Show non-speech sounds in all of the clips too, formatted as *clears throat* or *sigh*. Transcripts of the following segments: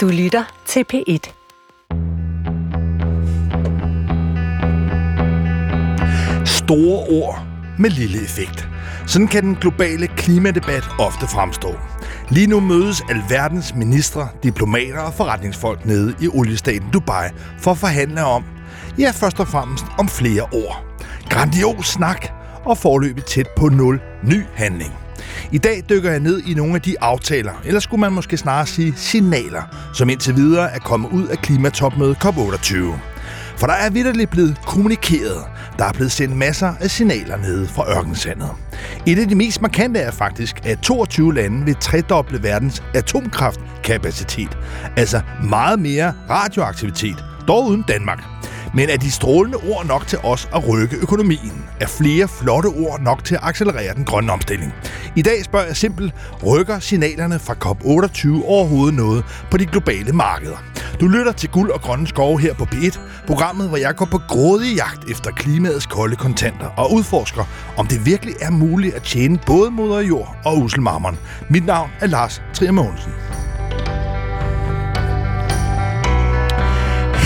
Du lytter til P1. Store ord med lille effekt. Sådan kan den globale klimadebat ofte fremstå. Lige nu mødes alverdens ministre, diplomater og forretningsfolk nede i oliestaten Dubai for at forhandle om, ja først og fremmest om flere ord. Grandios snak og forløbet tæt på nul ny handling. I dag dykker jeg ned i nogle af de aftaler, eller skulle man måske snarere sige signaler, som indtil videre er kommet ud af klimatopmødet COP28. For der er vidderligt blevet kommunikeret. Der er blevet sendt masser af signaler nede fra ørkensandet. Et af de mest markante er faktisk, at 22 lande vil tredoble verdens atomkraftkapacitet. Altså meget mere radioaktivitet, dog uden Danmark. Men er de strålende ord nok til os at rykke økonomien? Er flere flotte ord nok til at accelerere den grønne omstilling? I dag spørger jeg simpelt, rykker signalerne fra COP28 overhovedet noget på de globale markeder? Du lytter til Guld og Grønne Skove her på P1, programmet, hvor jeg går på grådig jagt efter klimaets kolde kontanter og udforsker, om det virkelig er muligt at tjene både moder jord og uselmarmeren. Mit navn er Lars Trier Mogensen.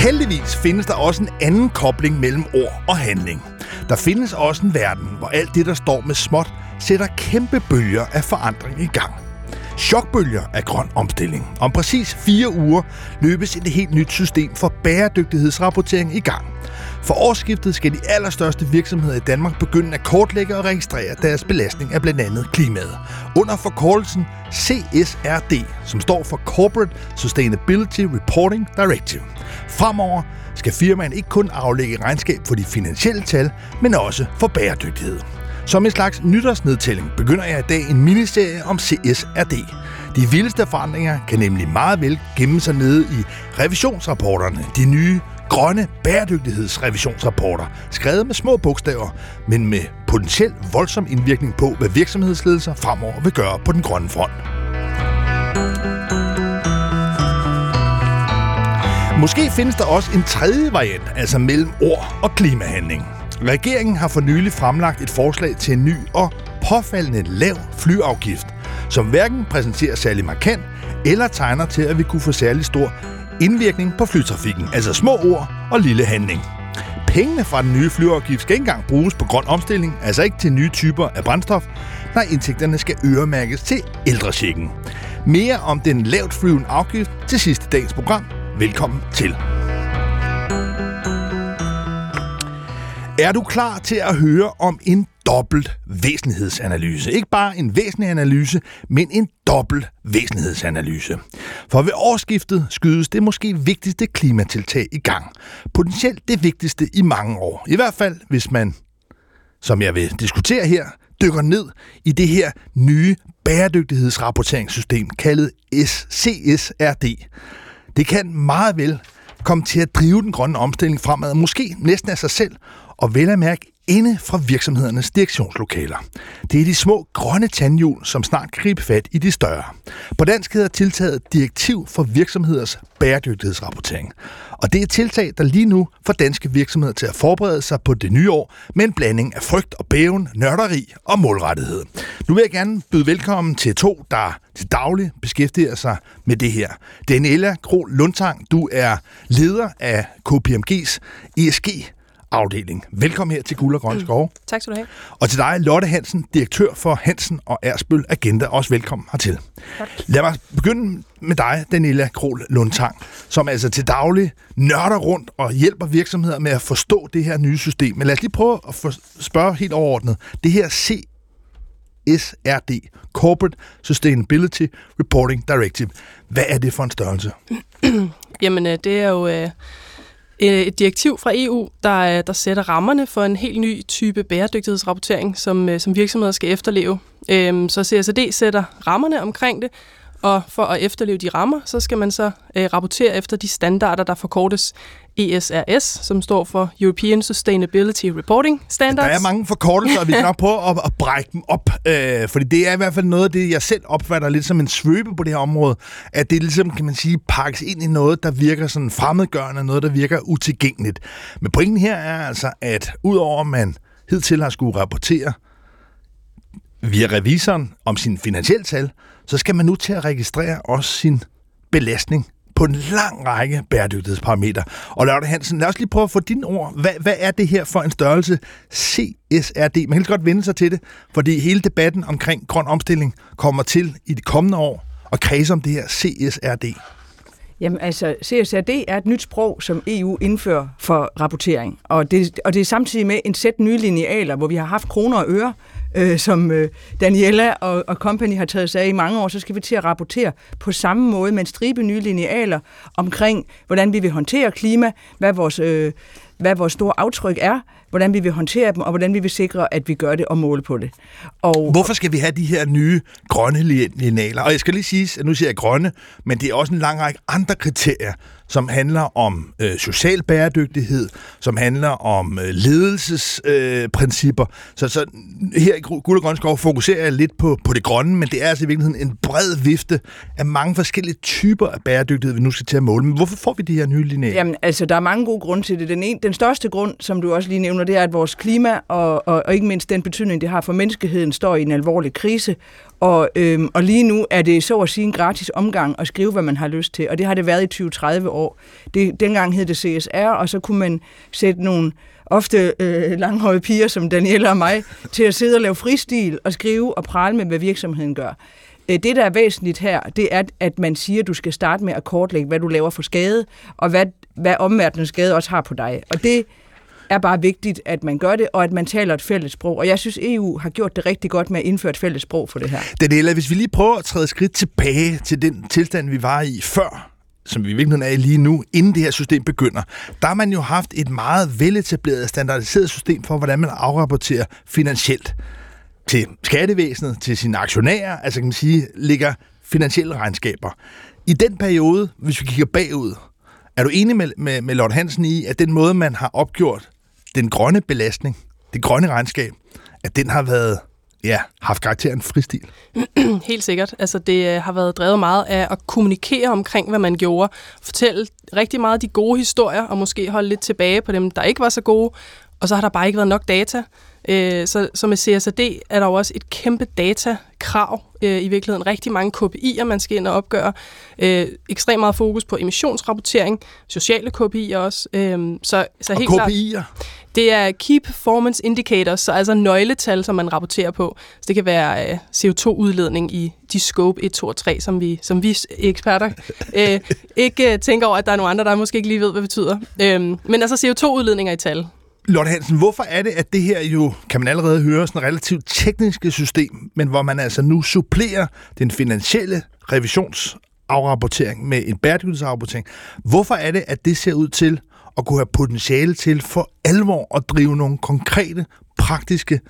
Heldigvis findes der også en anden kobling mellem ord og handling. Der findes også en verden, hvor alt det, der står med småt, sætter kæmpe bølger af forandring i gang. Chokbølger af grøn omstilling. Om præcis fire uger løbes et helt nyt system for bæredygtighedsrapportering i gang. For årsskiftet skal de allerstørste virksomheder i Danmark begynde at kortlægge og registrere deres belastning af blandt andet klimaet. Under forkortelsen CSRD, som står for Corporate Sustainability Reporting Directive. Fremover skal firmaen ikke kun aflægge regnskab for de finansielle tal, men også for bæredygtighed. Som en slags nytårsnedtælling begynder jeg i dag en miniserie om CSRD. De vildeste forandringer kan nemlig meget vel gemme sig nede i revisionsrapporterne, de nye grønne bæredygtighedsrevisionsrapporter, skrevet med små bogstaver, men med potentielt voldsom indvirkning på, hvad virksomhedsledelser fremover vil gøre på den grønne front. Måske findes der også en tredje variant, altså mellem ord og klimahandling. Regeringen har for nylig fremlagt et forslag til en ny og påfaldende lav flyafgift, som hverken præsenterer særlig markant eller tegner til, at vi kunne få særlig stor indvirkning på flytrafikken, altså små ord og lille handling. Pengene fra den nye flyafgift skal ikke engang bruges på grøn omstilling, altså ikke til nye typer af brændstof, når indtægterne skal øremærkes til ældresjekken. Mere om den lavt flyvende afgift til sidste dagens program. Velkommen til. Er du klar til at høre om en dobbelt væsenhedsanalyse? Ikke bare en væsentlig analyse, men en dobbelt væsenhedsanalyse. For ved årsskiftet skydes det måske vigtigste klimatiltag i gang. Potentielt det vigtigste i mange år. I hvert fald, hvis man, som jeg vil diskutere her, dykker ned i det her nye bæredygtighedsrapporteringssystem kaldet CSRD. Det kan meget vel komme til at drive den grønne omstilling fremad, måske næsten af sig selv, og vel at mærke inde fra virksomhedernes direktionslokaler. Det er de små grønne tandhjul, som snart kan gribe fat i de større. På dansk hedder tiltaget Direktiv for virksomheders bæredygtighedsrapportering. Og det er et tiltag, der lige nu får danske virksomheder til at forberede sig på det nye år med en blanding af frygt og bæven, nørderi og målrettighed. Nu vil jeg gerne byde velkommen til to, der til daglig beskæftiger sig med det her. Daniela Kro Lundtang, du er leder af KPMG's ESG afdeling. Velkommen her til Guld og Grøn mm. Skov. Tak skal du have. Og til dig, Lotte Hansen, direktør for Hansen og Ersbøl Agenda. Også velkommen hertil. Tak. Lad mig begynde med dig, Daniela Krol Lundtang, som altså til daglig nørder rundt og hjælper virksomheder med at forstå det her nye system. Men lad os lige prøve at spørge helt overordnet. Det her CSRD, Corporate Sustainability Reporting Directive. Hvad er det for en størrelse? *clears throat* Jamen, øh, det er jo øh, Øh, et direktiv fra EU, der, øh, der sætter rammerne for en helt ny type bæredygtighedsrapportering, som, øh, som virksomheder skal efterleve. Øhm, så CSRD sætter rammerne omkring det, og for at efterleve de rammer, så skal man så rapportere efter de standarder, der forkortes ESRS, som står for European Sustainability Reporting Standards. Der er mange forkortelser, og vi kan nok prøve at, at brække dem op, øh, fordi det er i hvert fald noget af det, jeg selv opfatter lidt som en svøbe på det her område, at det ligesom, kan man sige, pakkes ind i noget, der virker sådan fremmedgørende, noget, der virker utilgængeligt. Men pointen her er altså, at udover at man hidtil har skulle rapportere via revisoren om sin finansielle tal, så skal man nu til at registrere også sin belastning på en lang række bæredygtighedsparametre. Og Lotte Hansen, lad os lige prøve at få dine ord. Hvad, hvad er det her for en størrelse CSRD? Man kan godt vende sig til det, fordi hele debatten omkring grøn omstilling kommer til i de kommende år og kredse om det her CSRD. Jamen altså, CSRD er et nyt sprog, som EU indfører for rapportering. Og det, og det er samtidig med en sæt nye linealer, hvor vi har haft kroner og øre, øh, som øh, Daniela og, og company har taget sig af i mange år, så skal vi til at rapportere på samme måde med en stribe nye linealer omkring, hvordan vi vil håndtere klima, hvad vores, øh, hvad vores store aftryk er, hvordan vi vil håndtere dem, og hvordan vi vil sikre, at vi gør det og måle på det. Og, Hvorfor skal vi have de her nye grønne linealer? Og jeg skal lige sige, at nu siger jeg grønne, men det er også en lang række andre kriterier, som handler om øh, social bæredygtighed, som handler om øh, ledelsesprincipper. Øh, så, så her i Guld og Grøn Skov fokuserer jeg lidt på, på det grønne, men det er altså i virkeligheden en bred vifte af mange forskellige typer af bæredygtighed, vi nu skal til at måle. Men hvorfor får vi de her nye linealer? Jamen, altså, der er mange gode grunde til det. Den, en, den største grund, som du også lige nævner, det er, at vores klima og, og, og ikke mindst den betydning, det har for menneskeheden, står i en alvorlig krise. Og, øhm, og lige nu er det så at sige en gratis omgang at skrive, hvad man har lyst til. Og det har det været i 20-30 år. Det, dengang hed det CSR, og så kunne man sætte nogle ofte øh, langhøje piger som Daniela og mig til at sidde og lave fristil og skrive og prale med, hvad virksomheden gør. Øh, det, der er væsentligt her, det er, at man siger, at du skal starte med at kortlægge, hvad du laver for skade, og hvad, hvad omverdenens skade også har på dig. Og det er bare vigtigt, at man gør det, og at man taler et fælles sprog. Og jeg synes, EU har gjort det rigtig godt med at indføre et fælles sprog for det her. Daniela, hvis vi lige prøver at træde skridt tilbage til den tilstand, vi var i før som vi i virkeligheden er i lige nu, inden det her system begynder, der har man jo haft et meget veletableret, standardiseret system for, hvordan man afrapporterer finansielt til skattevæsenet, til sine aktionærer, altså kan man sige, ligger finansielle regnskaber. I den periode, hvis vi kigger bagud, er du enig med, med, med Lord Hansen i, at den måde, man har opgjort den grønne belastning, det grønne regnskab, at den har været ja, haft karakteren fristil. *clears throat* Helt sikkert. Altså, det øh, har været drevet meget af at kommunikere omkring, hvad man gjorde. Fortælle rigtig meget de gode historier, og måske holde lidt tilbage på dem, der ikke var så gode. Og så har der bare ikke været nok data. Øh, så, så med CSRD er der jo også et kæmpe datakrav øh, i virkeligheden. Rigtig mange KPI'er, man skal ind og opgøre. Øh, ekstremt meget fokus på emissionsrapportering, sociale KPI'er også. Øh, så, så helt og KPI'er? Klart, det er Key Performance Indicators, så altså nøgletal, som man rapporterer på. Så det kan være øh, CO2-udledning i de scope 1, 2 og 3, som vi, som vi eksperter *laughs* øh, ikke øh, tænker over, at der er nogle andre, der måske ikke lige ved, hvad det betyder. Øh, men altså CO2-udledninger i tal. Lotte Hansen, hvorfor er det, at det her jo, kan man allerede høre, sådan et relativt tekniske system, men hvor man altså nu supplerer den finansielle revisionsafrapportering med en bæredygtighedsafrapportering. Hvorfor er det, at det ser ud til at kunne have potentiale til for alvor at drive nogle konkrete, praktiske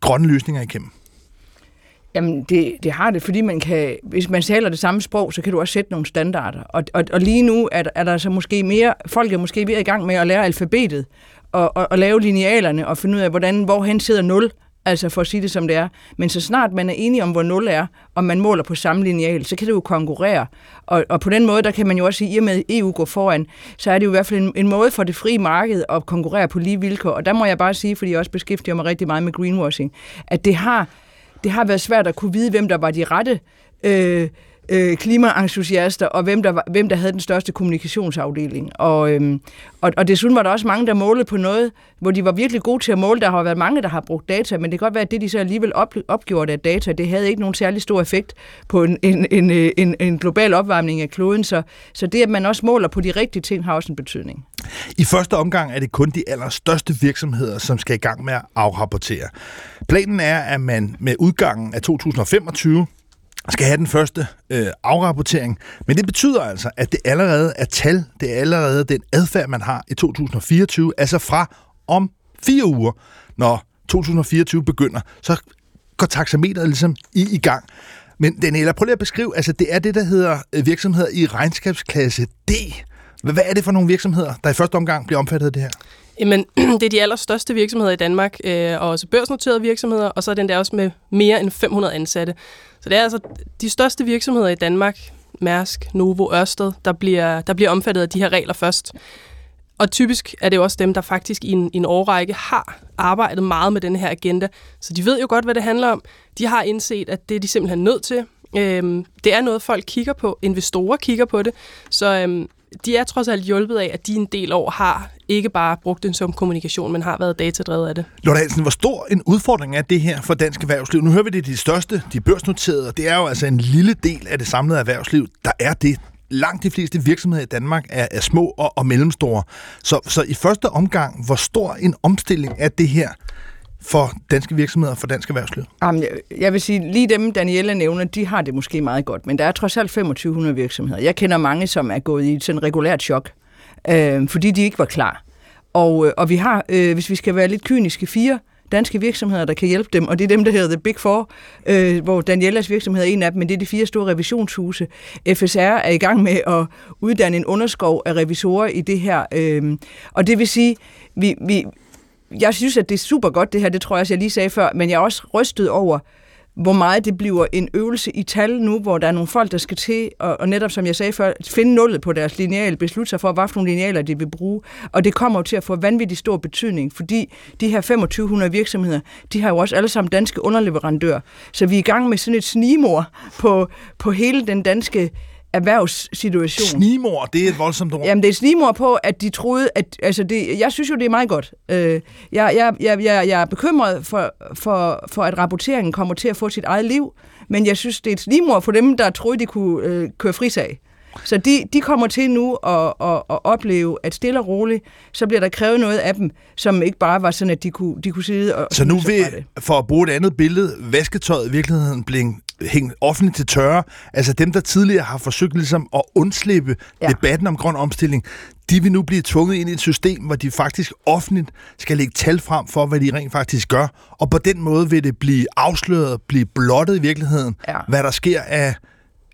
grønne løsninger igennem? Jamen, det, det har det, fordi man kan, hvis man taler det samme sprog, så kan du også sætte nogle standarder. Og, og, og lige nu er, er der så måske mere, folk er måske ved i gang med at lære alfabetet, og, og, og lave linealerne, og finde ud af, hvordan, hvorhen sidder 0, altså for at sige det som det er. Men så snart man er enige om, hvor 0 er, og man måler på samme lineal, så kan det jo konkurrere. Og, og på den måde, der kan man jo også sige, at i og med EU går foran, så er det jo i hvert fald en, en måde for det frie marked at konkurrere på lige vilkår. Og der må jeg bare sige, fordi jeg også beskæftiger mig rigtig meget med greenwashing, at det har, det har været svært at kunne vide, hvem der var de rette øh, øh, klimaentusiaster, og hvem der, var, hvem der havde den største kommunikationsafdeling. Og, øhm, og, og desuden var der også mange, der målede på noget, hvor de var virkelig gode til at måle. Der har været mange, der har brugt data, men det kan godt være, at det, de så alligevel op, opgjorde af data, det havde ikke nogen særlig stor effekt på en, en, en, øh, en, en global opvarmning af kloden. Så, så det, at man også måler på de rigtige ting, har også en betydning. I første omgang er det kun de allerstørste virksomheder, som skal i gang med at afrapportere. Planen er, at man med udgangen af 2025 skal have den første øh, afrapportering. Men det betyder altså, at det allerede er tal, det er allerede den adfærd, man har i 2024, altså fra om fire uger, når 2024 begynder, så går taxameteret ligesom i, i gang. Men Daniela, prøv lige at beskrive, altså det er det, der hedder øh, virksomheder i regnskabsklasse D. Hvad er det for nogle virksomheder, der i første omgang bliver omfattet af det her? Jamen, *clears throat* det er de allerstørste virksomheder i Danmark, øh, og også børsnoterede virksomheder, og så er den der også med mere end 500 ansatte. Så det er altså de største virksomheder i Danmark, Mærsk, Novo, Ørsted, der bliver, der bliver omfattet af de her regler først. Og typisk er det jo også dem, der faktisk i en, i en årrække har arbejdet meget med den her agenda. Så de ved jo godt, hvad det handler om. De har indset, at det er de simpelthen nødt til. Øhm, det er noget, folk kigger på. Investorer kigger på det. Så øhm, de er trods alt hjulpet af, at de en del år har ikke bare brugt den som kommunikation, men har været datadrevet af det. Lotte Hansen, hvor stor en udfordring er det her for dansk erhvervsliv? Nu hører vi det de største, de børsnoterede, og det er jo altså en lille del af det samlede erhvervsliv, der er det. Langt de fleste virksomheder i Danmark er, er små og, og mellemstore. Så, så i første omgang, hvor stor en omstilling er det her for danske virksomheder og for dansk erhvervsliv? Jamen, jeg, jeg vil sige, lige dem, Daniela nævner, de har det måske meget godt, men der er trods alt 2500 virksomheder. Jeg kender mange, som er gået i et sådan regulært chok, øh, fordi de ikke var klar. Og, øh, og vi har, øh, hvis vi skal være lidt kyniske, fire danske virksomheder, der kan hjælpe dem, og det er dem, der hedder The Big Four, øh, hvor Danielas virksomhed er en af dem, men det er de fire store revisionshuse. FSR er i gang med at uddanne en underskov af revisorer i det her, øh, og det vil sige, vi, vi, jeg synes, at det er super godt det her, det tror jeg også, jeg lige sagde før, men jeg er også rystet over, hvor meget det bliver en øvelse i tal nu, hvor der er nogle folk, der skal til, og, og netop som jeg sagde før, finde nullet på deres lineal, beslutte sig for, hvad for nogle linealer de vil bruge. Og det kommer jo til at få vanvittig stor betydning, fordi de her 2500 virksomheder, de har jo også alle sammen danske underleverandører. Så vi er i gang med sådan et snimor på, på hele den danske erhvervssituation. Snimor, det er et voldsomt ord. Jamen, det er snimor på, at de troede, at... Altså, det, jeg synes jo, det er meget godt. Øh, jeg, jeg, jeg, jeg, jeg er bekymret for, for, for, at rapporteringen kommer til at få sit eget liv, men jeg synes, det er et snimor for dem, der troede, de kunne øh, køre frisag. Så de, de kommer til nu at, at, at opleve, at stille og roligt, så bliver der krævet noget af dem, som ikke bare var sådan, at de kunne, de kunne sidde og... Så nu vil, for at bruge et andet billede, vasketøjet i virkeligheden blive hængt offentligt til tørre. Altså dem, der tidligere har forsøgt ligesom at undslippe ja. debatten om grøn omstilling, de vil nu blive tvunget ind i et system, hvor de faktisk offentligt skal lægge tal frem for, hvad de rent faktisk gør. Og på den måde vil det blive afsløret, blive blottet i virkeligheden, ja. hvad der sker af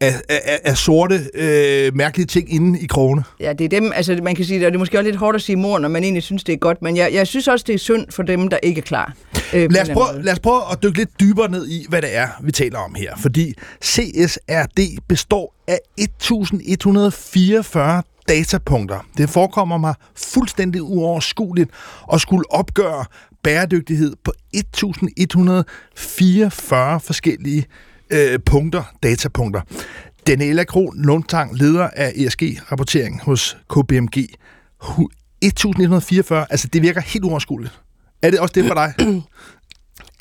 af, af, af sorte, øh, mærkelige ting inde i krogene. Ja, det er dem, altså man kan sige, det er måske også lidt hårdt at sige mor, når man egentlig synes, det er godt, men jeg, jeg synes også, det er synd for dem, der ikke er klar. Øh, lad, os prøve, lad os prøve at dykke lidt dybere ned i, hvad det er, vi taler om her, fordi CSRD består af 1144 datapunkter. Det forekommer mig fuldstændig uoverskueligt at skulle opgøre bæredygtighed på 1144 forskellige øh, punkter, datapunkter. Daniela Kron Lundtang, leder af ESG-rapportering hos KBMG. 1144, altså det virker helt uoverskueligt. Er det også det for dig? *clears throat*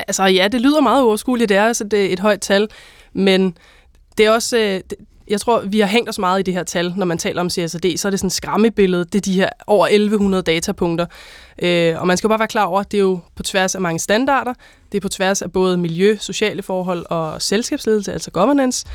altså ja, det lyder meget uoverskueligt. Det er altså det er et højt tal, men det er også... Øh, jeg tror, vi har hængt os meget i det her tal, når man taler om CSRD, så er det sådan et skræmmebillede. Det er de her over 1100 datapunkter. Øh, og man skal bare være klar over, at det er jo på tværs af mange standarder. Det er på tværs af både miljø, sociale forhold og selskabsledelse, altså governance.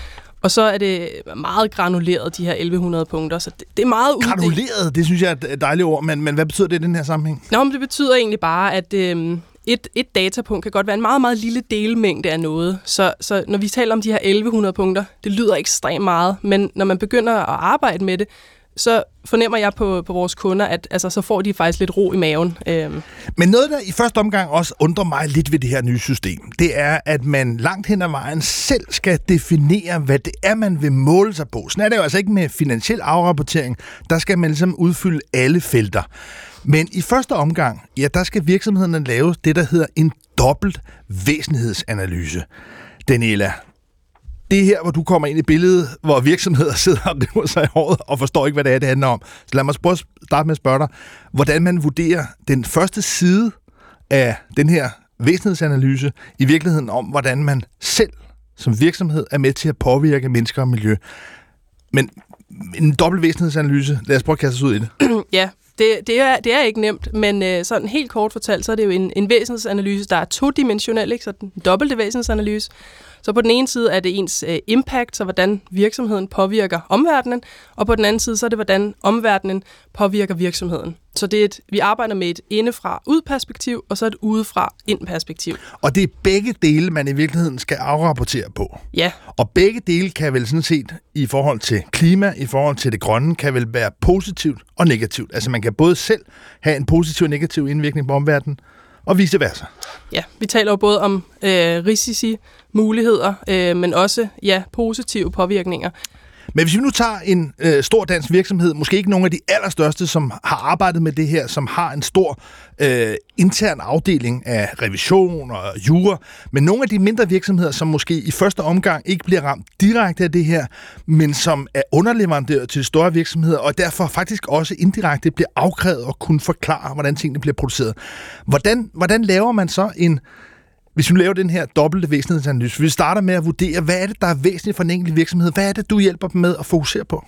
Og så er det meget granuleret, de her 1100 punkter. Så det, det er meget uddelt. Granuleret, det synes jeg er et dejligt ord, men, men hvad betyder det i den her sammenhæng? Nå, men det betyder egentlig bare, at øh, et, et datapunkt kan godt være en meget, meget lille delmængde af noget. Så, så når vi taler om de her 1100 punkter, det lyder ekstremt meget, men når man begynder at arbejde med det, så fornemmer jeg på, på vores kunder, at altså, så får de faktisk lidt ro i maven. Øhm. Men noget, der i første omgang også undrer mig lidt ved det her nye system, det er, at man langt hen ad vejen selv skal definere, hvad det er, man vil måle sig på. Sådan er det jo altså ikke med finansiel afrapportering. Der skal man ligesom udfylde alle felter. Men i første omgang, ja, der skal virksomhederne lave det, der hedder en dobbelt væsenhedsanalyse. Daniela, det er her, hvor du kommer ind i billedet, hvor virksomheder *laughs* sidder og river sig i håret og forstår ikke, hvad det er, det handler om. Så lad mig prøve starte med at spørge dig, hvordan man vurderer den første side af den her væsenhedsanalyse i virkeligheden om, hvordan man selv som virksomhed er med til at påvirke mennesker og miljø. Men en dobbelt væsentlighedsanalyse, lad os prøve at kaste os ud i det. *clears throat* ja, det, det, er, det er ikke nemt, men øh, sådan helt kort fortalt, så er det jo en, en væsensanalyse, der er todimensionel, ikke? så den dobbelte væsensanalyse. Så på den ene side er det ens øh, impact, så hvordan virksomheden påvirker omverdenen, og på den anden side så er det, hvordan omverdenen påvirker virksomheden. Så det er et, vi arbejder med et indefra-ud-perspektiv, og så et udefra-ind-perspektiv. Og det er begge dele, man i virkeligheden skal afrapportere på. Ja. Og begge dele kan vel sådan set, i forhold til klima, i forhold til det grønne, kan vel være positivt og negativt. Altså man kan både selv have en positiv og negativ indvirkning på omverdenen, og vice versa. Ja, vi taler jo både om øh, risici, muligheder, øh, men også ja, positive påvirkninger. Men hvis vi nu tager en øh, stor dansk virksomhed, måske ikke nogen af de allerstørste, som har arbejdet med det her, som har en stor øh, intern afdeling af revision og jura, men nogle af de mindre virksomheder, som måske i første omgang ikke bliver ramt direkte af det her, men som er underleverandør til store virksomheder, og derfor faktisk også indirekte bliver afkrævet at kunne forklare, hvordan tingene bliver produceret. Hvordan, hvordan laver man så en hvis vi laver den her dobbelte væsentlighedsanalyse, vi starter med at vurdere, hvad er det, der er væsentligt for en enkelt virksomhed? Hvad er det, du hjælper dem med at fokusere på?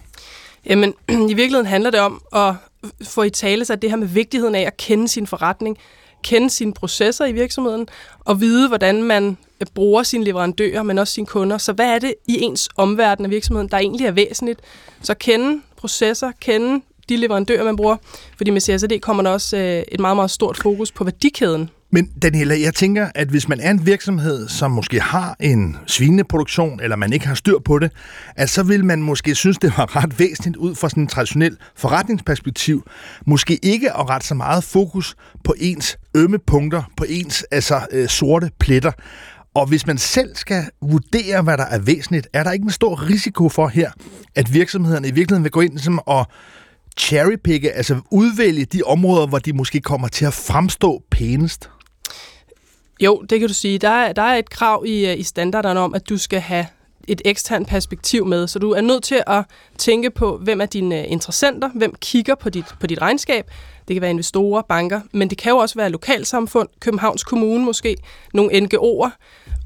Jamen, *clears throat* i virkeligheden handler det om at få i tale sig det her med vigtigheden af at kende sin forretning, kende sine processer i virksomheden, og vide, hvordan man øh, bruger sine leverandører, men også sine kunder. Så hvad er det i ens omverden af virksomheden, der egentlig er væsentligt? Så kende processer, kende de leverandører, man bruger. Fordi med CSRD kommer der også øh, et meget, meget stort fokus på værdikæden men Daniela, jeg tænker, at hvis man er en virksomhed, som måske har en svineproduktion, eller man ikke har styr på det, at så vil man måske synes, det var *laughs* ret væsentligt ud fra sådan en traditionel forretningsperspektiv, måske ikke at rette så meget fokus på ens ømme punkter, på ens altså, øh, sorte pletter. Og hvis man selv skal vurdere, hvad der er væsentligt, er der ikke en stor risiko for her, at virksomhederne i virkeligheden vil gå ind som og cherrypicke, altså udvælge de områder, hvor de måske kommer til at fremstå pænest? Jo, det kan du sige. Der er, der er et krav i, øh, i standarderne om, at du skal have et eksternt perspektiv med, så du er nødt til at tænke på, hvem er dine øh, interessenter, hvem kigger på dit, på dit regnskab. Det kan være investorer, banker, men det kan jo også være lokalsamfund, Københavns Kommune måske, nogle NGO'er.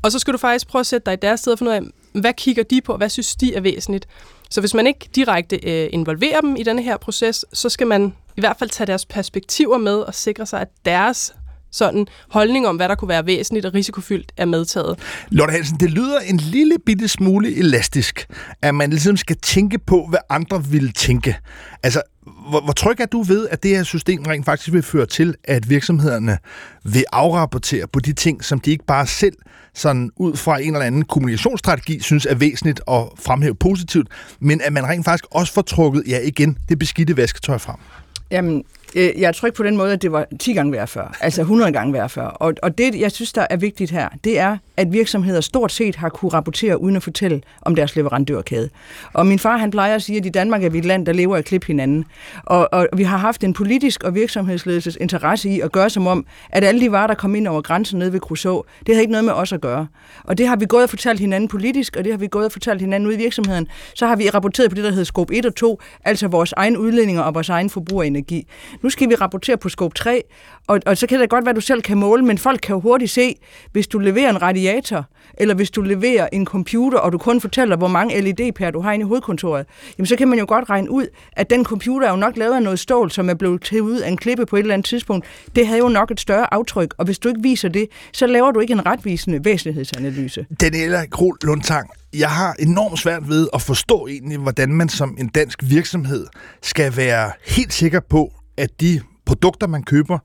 Og så skal du faktisk prøve at sætte dig i deres sted og finde ud af, hvad kigger de på, hvad synes de er væsentligt. Så hvis man ikke direkte øh, involverer dem i denne her proces, så skal man i hvert fald tage deres perspektiver med og sikre sig, at deres sådan holdning om, hvad der kunne være væsentligt og risikofyldt, er medtaget. Lotte Hansen, det lyder en lille bitte smule elastisk, at man ligesom skal tænke på, hvad andre vil tænke. Altså, hvor, hvor tryg er du ved, at det her system rent faktisk vil føre til, at virksomhederne vil afrapportere på de ting, som de ikke bare selv sådan ud fra en eller anden kommunikationsstrategi synes er væsentligt at fremhæve positivt, men at man rent faktisk også får trukket, ja igen, det beskidte vasketøj frem? Jamen, Øh, jeg er tryg på den måde, at det var 10 gange værd før, altså 100 gange værd før. Og, og det, jeg synes, der er vigtigt her, det er, at virksomheder stort set har kunne rapportere uden at fortælle om deres leverandørkæde. Og min far, han plejer at sige, at i Danmark er vi et land, der lever af klip hinanden. Og, og vi har haft en politisk og virksomhedsledelses interesse i at gøre som om, at alle de varer, der kom ind over grænsen nede ved Crusoe, det har ikke noget med os at gøre. Og det har vi gået og fortalt hinanden politisk, og det har vi gået og fortalt hinanden ude i virksomheden. Så har vi rapporteret på det, der hedder scope 1 og 2, altså vores egen udledninger og vores egen forbrug af energi. Nu skal vi rapportere på scope 3, og, og så kan det godt være, at du selv kan måle, men folk kan jo hurtigt se, hvis du leverer en radiator, eller hvis du leverer en computer, og du kun fortæller, hvor mange LED-pærer du har inde i hovedkontoret, jamen så kan man jo godt regne ud, at den computer er jo nok lavet af noget stål, som er blevet til ud af en klippe på et eller andet tidspunkt. Det havde jo nok et større aftryk, og hvis du ikke viser det, så laver du ikke en retvisende væsentlighedsanalyse. Daniela Krohl Lundtang, jeg har enormt svært ved at forstå egentlig, hvordan man som en dansk virksomhed skal være helt sikker på, at de produkter, man køber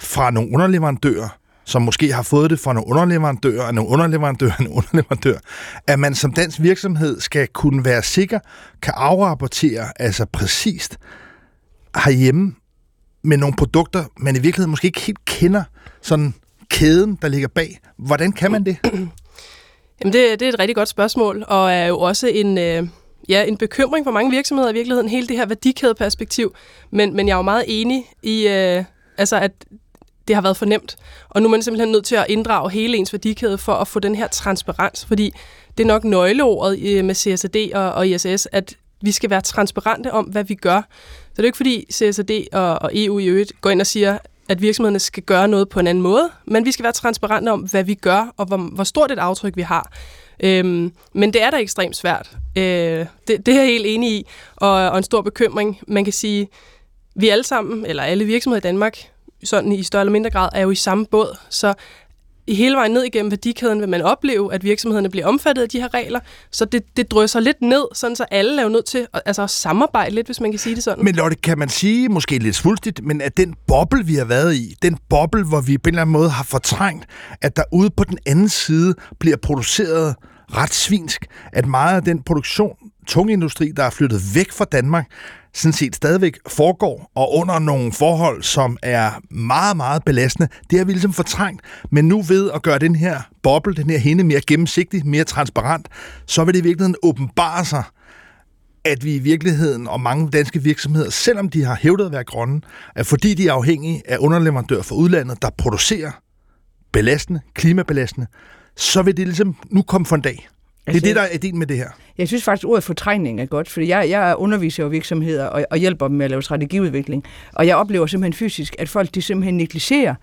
fra nogle underleverandører, som måske har fået det fra nogle underleverandører, nogle underleverandører, *laughs* nogle underleverandører, at man som dansk virksomhed skal kunne være sikker, kan afrapportere altså præcist herhjemme med nogle produkter, man i virkeligheden måske ikke helt kender sådan kæden, der ligger bag. Hvordan kan man det? *clears throat* Jamen det, det er et rigtig godt spørgsmål, og er jo også en, øh, ja, en bekymring for mange virksomheder i virkeligheden, hele det her værdikædeperspektiv. Men, men jeg er jo meget enig i, øh, altså at det har været for nemt. Og nu er man simpelthen nødt til at inddrage hele ens værdikæde for at få den her transparens, fordi det er nok nøgleordet øh, med CSRD og, og ISS, at vi skal være transparente om, hvad vi gør. Så det er jo ikke fordi CSRD og, og EU i øvrigt går ind og siger, at virksomhederne skal gøre noget på en anden måde, men vi skal være transparente om, hvad vi gør, og hvor, hvor stort et aftryk vi har. Øhm, men det er da ekstremt svært. Øh, det, det er jeg helt enig i, og, og en stor bekymring. Man kan sige, vi alle sammen, eller alle virksomheder i Danmark, sådan i større eller mindre grad, er jo i samme båd. Så hele vejen ned igennem værdikæden vil man opleve, at virksomhederne bliver omfattet af de her regler, så det, det drysser lidt ned, sådan så alle er jo nødt til at, altså, at samarbejde lidt, hvis man kan sige det sådan. Men Lotte, kan man sige, måske lidt svulstigt, men at den boble, vi har været i, den boble, hvor vi på en eller anden måde har fortrængt, at der ude på den anden side bliver produceret ret svinsk, at meget af den produktion, tungindustri, der er flyttet væk fra Danmark, sådan set stadigvæk foregår, og under nogle forhold, som er meget, meget belastende. Det har vi ligesom fortrængt, men nu ved at gøre den her boble, den her hende mere gennemsigtig, mere transparent, så vil det i virkeligheden åbenbare sig, at vi i virkeligheden, og mange danske virksomheder, selvom de har hævdet at være grønne, at fordi de er afhængige af underleverandører fra udlandet, der producerer belastende, klimabelastende, så vil det ligesom nu komme for en dag. Det er Altså, det, der er ideen med det her. Jeg synes faktisk, at ordet fortrængning er godt, fordi jeg, jeg underviser jo virksomheder og, og hjælper dem med at lave strategiudvikling. Og jeg oplever simpelthen fysisk, at folk de simpelthen negligerer,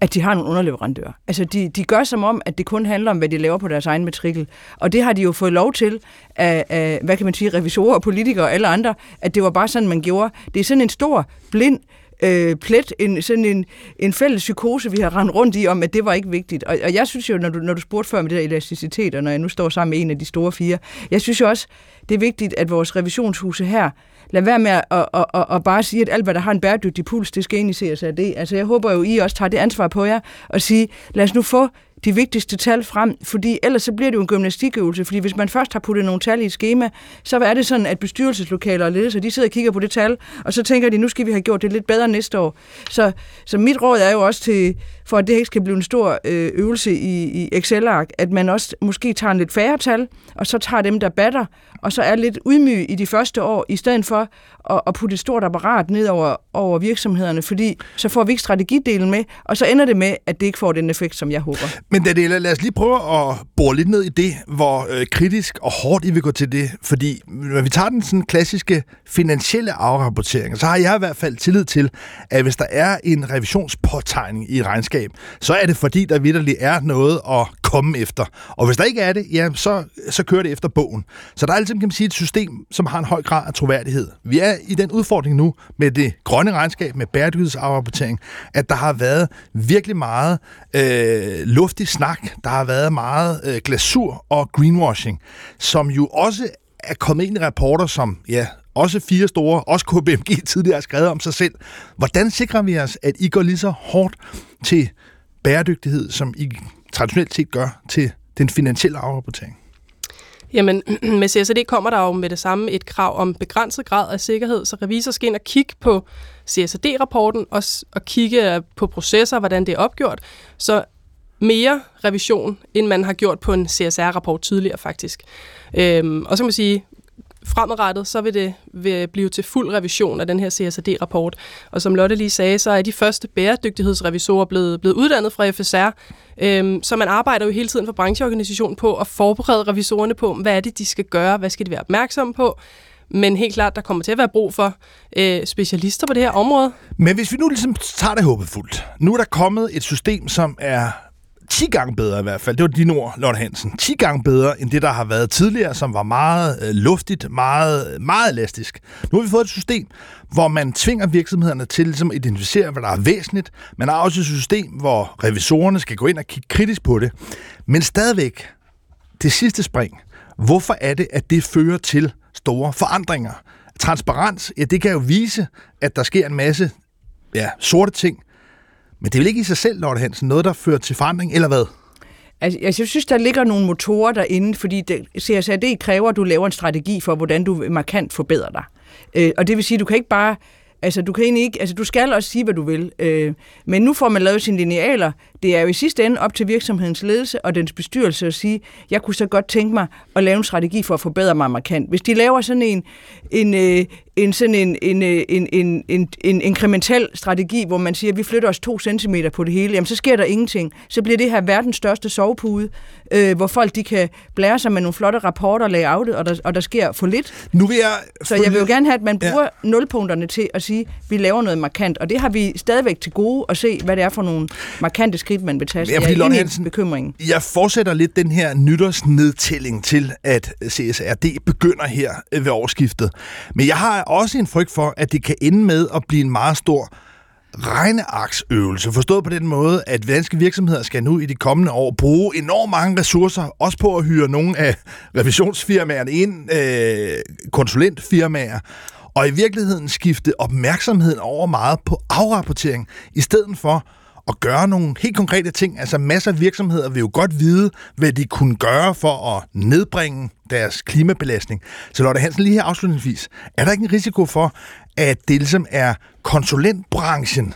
at de har nogle underleverandører. Altså, de, de gør som om, at det kun handler om, hvad de laver på deres egen matrikel. Og det har de jo fået lov til af, af hvad kan man sige, revisorer og politikere og alle andre, at det var bare sådan, man gjorde. Det er sådan en stor, blind øh, plet, en, sådan en, en fælles psykose, vi har rendt rundt i, om at det var ikke vigtigt. Og, og jeg synes jo, når du, når du spurgte før med det der elasticitet, og når jeg nu står sammen med en af de store fire, jeg synes jo også, det er vigtigt, at vores revisionshuse her, lad være med at, at, at, at, at bare sige, at alt, hvad der har en bæredygtig puls, det skal ind i CSRD. Altså jeg håber jo, I også tager det ansvar på jer, og sige, lad os nu få de vigtigste tal frem, fordi ellers så bliver det jo en gymnastikøvelse, fordi hvis man først har puttet nogle tal i et schema, så er det sådan, at bestyrelseslokaler og ledelser, de sidder og kigger på det tal, og så tænker de, nu skal vi have gjort det lidt bedre næste år. Så, så mit råd er jo også til, for at det ikke skal blive en stor øh, øvelse i, i Excel-ark, at man også måske tager en lidt færre tal, og så tager dem, der batter, og så er lidt ydmyg i de første år, i stedet for at, at putte et stort apparat ned over, over virksomhederne, fordi så får vi ikke strategidelen med, og så ender det med, at det ikke får den effekt, som jeg håber. Men Daniela, lad os lige prøve at bore lidt ned i det, hvor øh, kritisk og hårdt I vil gå til det. Fordi når vi tager den sådan klassiske finansielle afrapportering, så har jeg i hvert fald tillid til, at hvis der er en revisionspåtegning i et regnskab, så er det fordi, der vidderligt er noget at komme efter. Og hvis der ikke er det, ja, så, så kører det efter bogen. Så der er altid, kan man sige, et system, som har en høj grad af troværdighed. Vi er i den udfordring nu med det grønne regnskab, med bæredygtighedsafrapportering, at der har været virkelig meget øh, luftig snak, der har været meget øh, glasur og greenwashing, som jo også er kommet ind i rapporter, som ja, også fire store, også KPMG tidligere har skrevet om sig selv. Hvordan sikrer vi os, at I går lige så hårdt til bæredygtighed, som I traditionelt set gør til den finansielle afrapportering? Jamen, *clears throat* med CSRD kommer der jo med det samme et krav om begrænset grad af sikkerhed, så revisor skal ind og kigge på CSRD-rapporten og, og kigge på processer, hvordan det er opgjort. Så mere revision, end man har gjort på en CSR-rapport tidligere faktisk. Øhm, og så kan man sige, fremadrettet, så vil det vil blive til fuld revision af den her CSRD-rapport. Og som Lotte lige sagde, så er de første bæredygtighedsrevisorer blevet, blevet uddannet fra FSR, øhm, så man arbejder jo hele tiden for brancheorganisationen på at forberede revisorerne på, hvad er det, de skal gøre, hvad skal de være opmærksomme på, men helt klart, der kommer til at være brug for øh, specialister på det her område. Men hvis vi nu ligesom tager det håbefuldt. Nu er der kommet et system, som er 10 gange bedre i hvert fald. Det var dine ord, Lotte Hansen. 10 gange bedre end det, der har været tidligere, som var meget øh, luftigt, meget, meget elastisk. Nu har vi fået et system, hvor man tvinger virksomhederne til ligesom at identificere, hvad der er væsentligt. Man har også et system, hvor revisorerne skal gå ind og kigge kritisk på det. Men stadigvæk, det sidste spring. Hvorfor er det, at det fører til store forandringer? Transparens, ja, det kan jo vise, at der sker en masse ja, sorte ting, men det er vel ikke i sig selv, Lotte Hansen, noget, der fører til forandring, eller hvad? Altså, jeg synes, der ligger nogle motorer derinde, fordi det, CSRD kræver, at du laver en strategi for, hvordan du markant forbedrer dig. Øh, og det vil sige, du kan ikke bare Altså, du kan egentlig ikke, altså, du skal også sige, hvad du vil. Øh, men nu får man lavet sine linealer. Det er jo i sidste ende op til virksomhedens ledelse og dens bestyrelse at sige, jeg kunne så godt tænke mig at lave en strategi for at forbedre mig markant. Hvis de laver sådan en, en, øh, en, sådan en, en, en, en, en, en inkremental strategi, hvor man siger, at vi flytter os to centimeter på det hele, jamen så sker der ingenting. Så bliver det her verdens største sovepude, øh, hvor folk de kan blære sig med nogle flotte rapporter layoutet, og der, og der sker for lidt. Nu vil jeg så jeg vil jo gerne have, at man bruger ja. nulpunkterne til at sige, at vi laver noget markant, og det har vi stadigvæk til gode at se, hvad det er for nogle markante skridt, man vil tage. Ja, fordi, jeg er Hansen, bekymringen. Jeg fortsætter lidt den her nytårsnedtælling til, at CSRD begynder her ved årsskiftet. Men jeg har også en frygt for, at det kan ende med at blive en meget stor regneaksøvelse. Forstået på den måde, at danske virksomheder skal nu i de kommende år bruge enormt mange ressourcer, også på at hyre nogle af revisionsfirmaerne ind, øh, konsulentfirmaer, og i virkeligheden skifte opmærksomheden over meget på afrapportering, i stedet for at gøre nogle helt konkrete ting. Altså masser af virksomheder vil jo godt vide, hvad de kunne gøre for at nedbringe deres klimabelastning. Så Lotte Hansen, lige her afslutningsvis, er der ikke en risiko for, at det ligesom er konsulentbranchen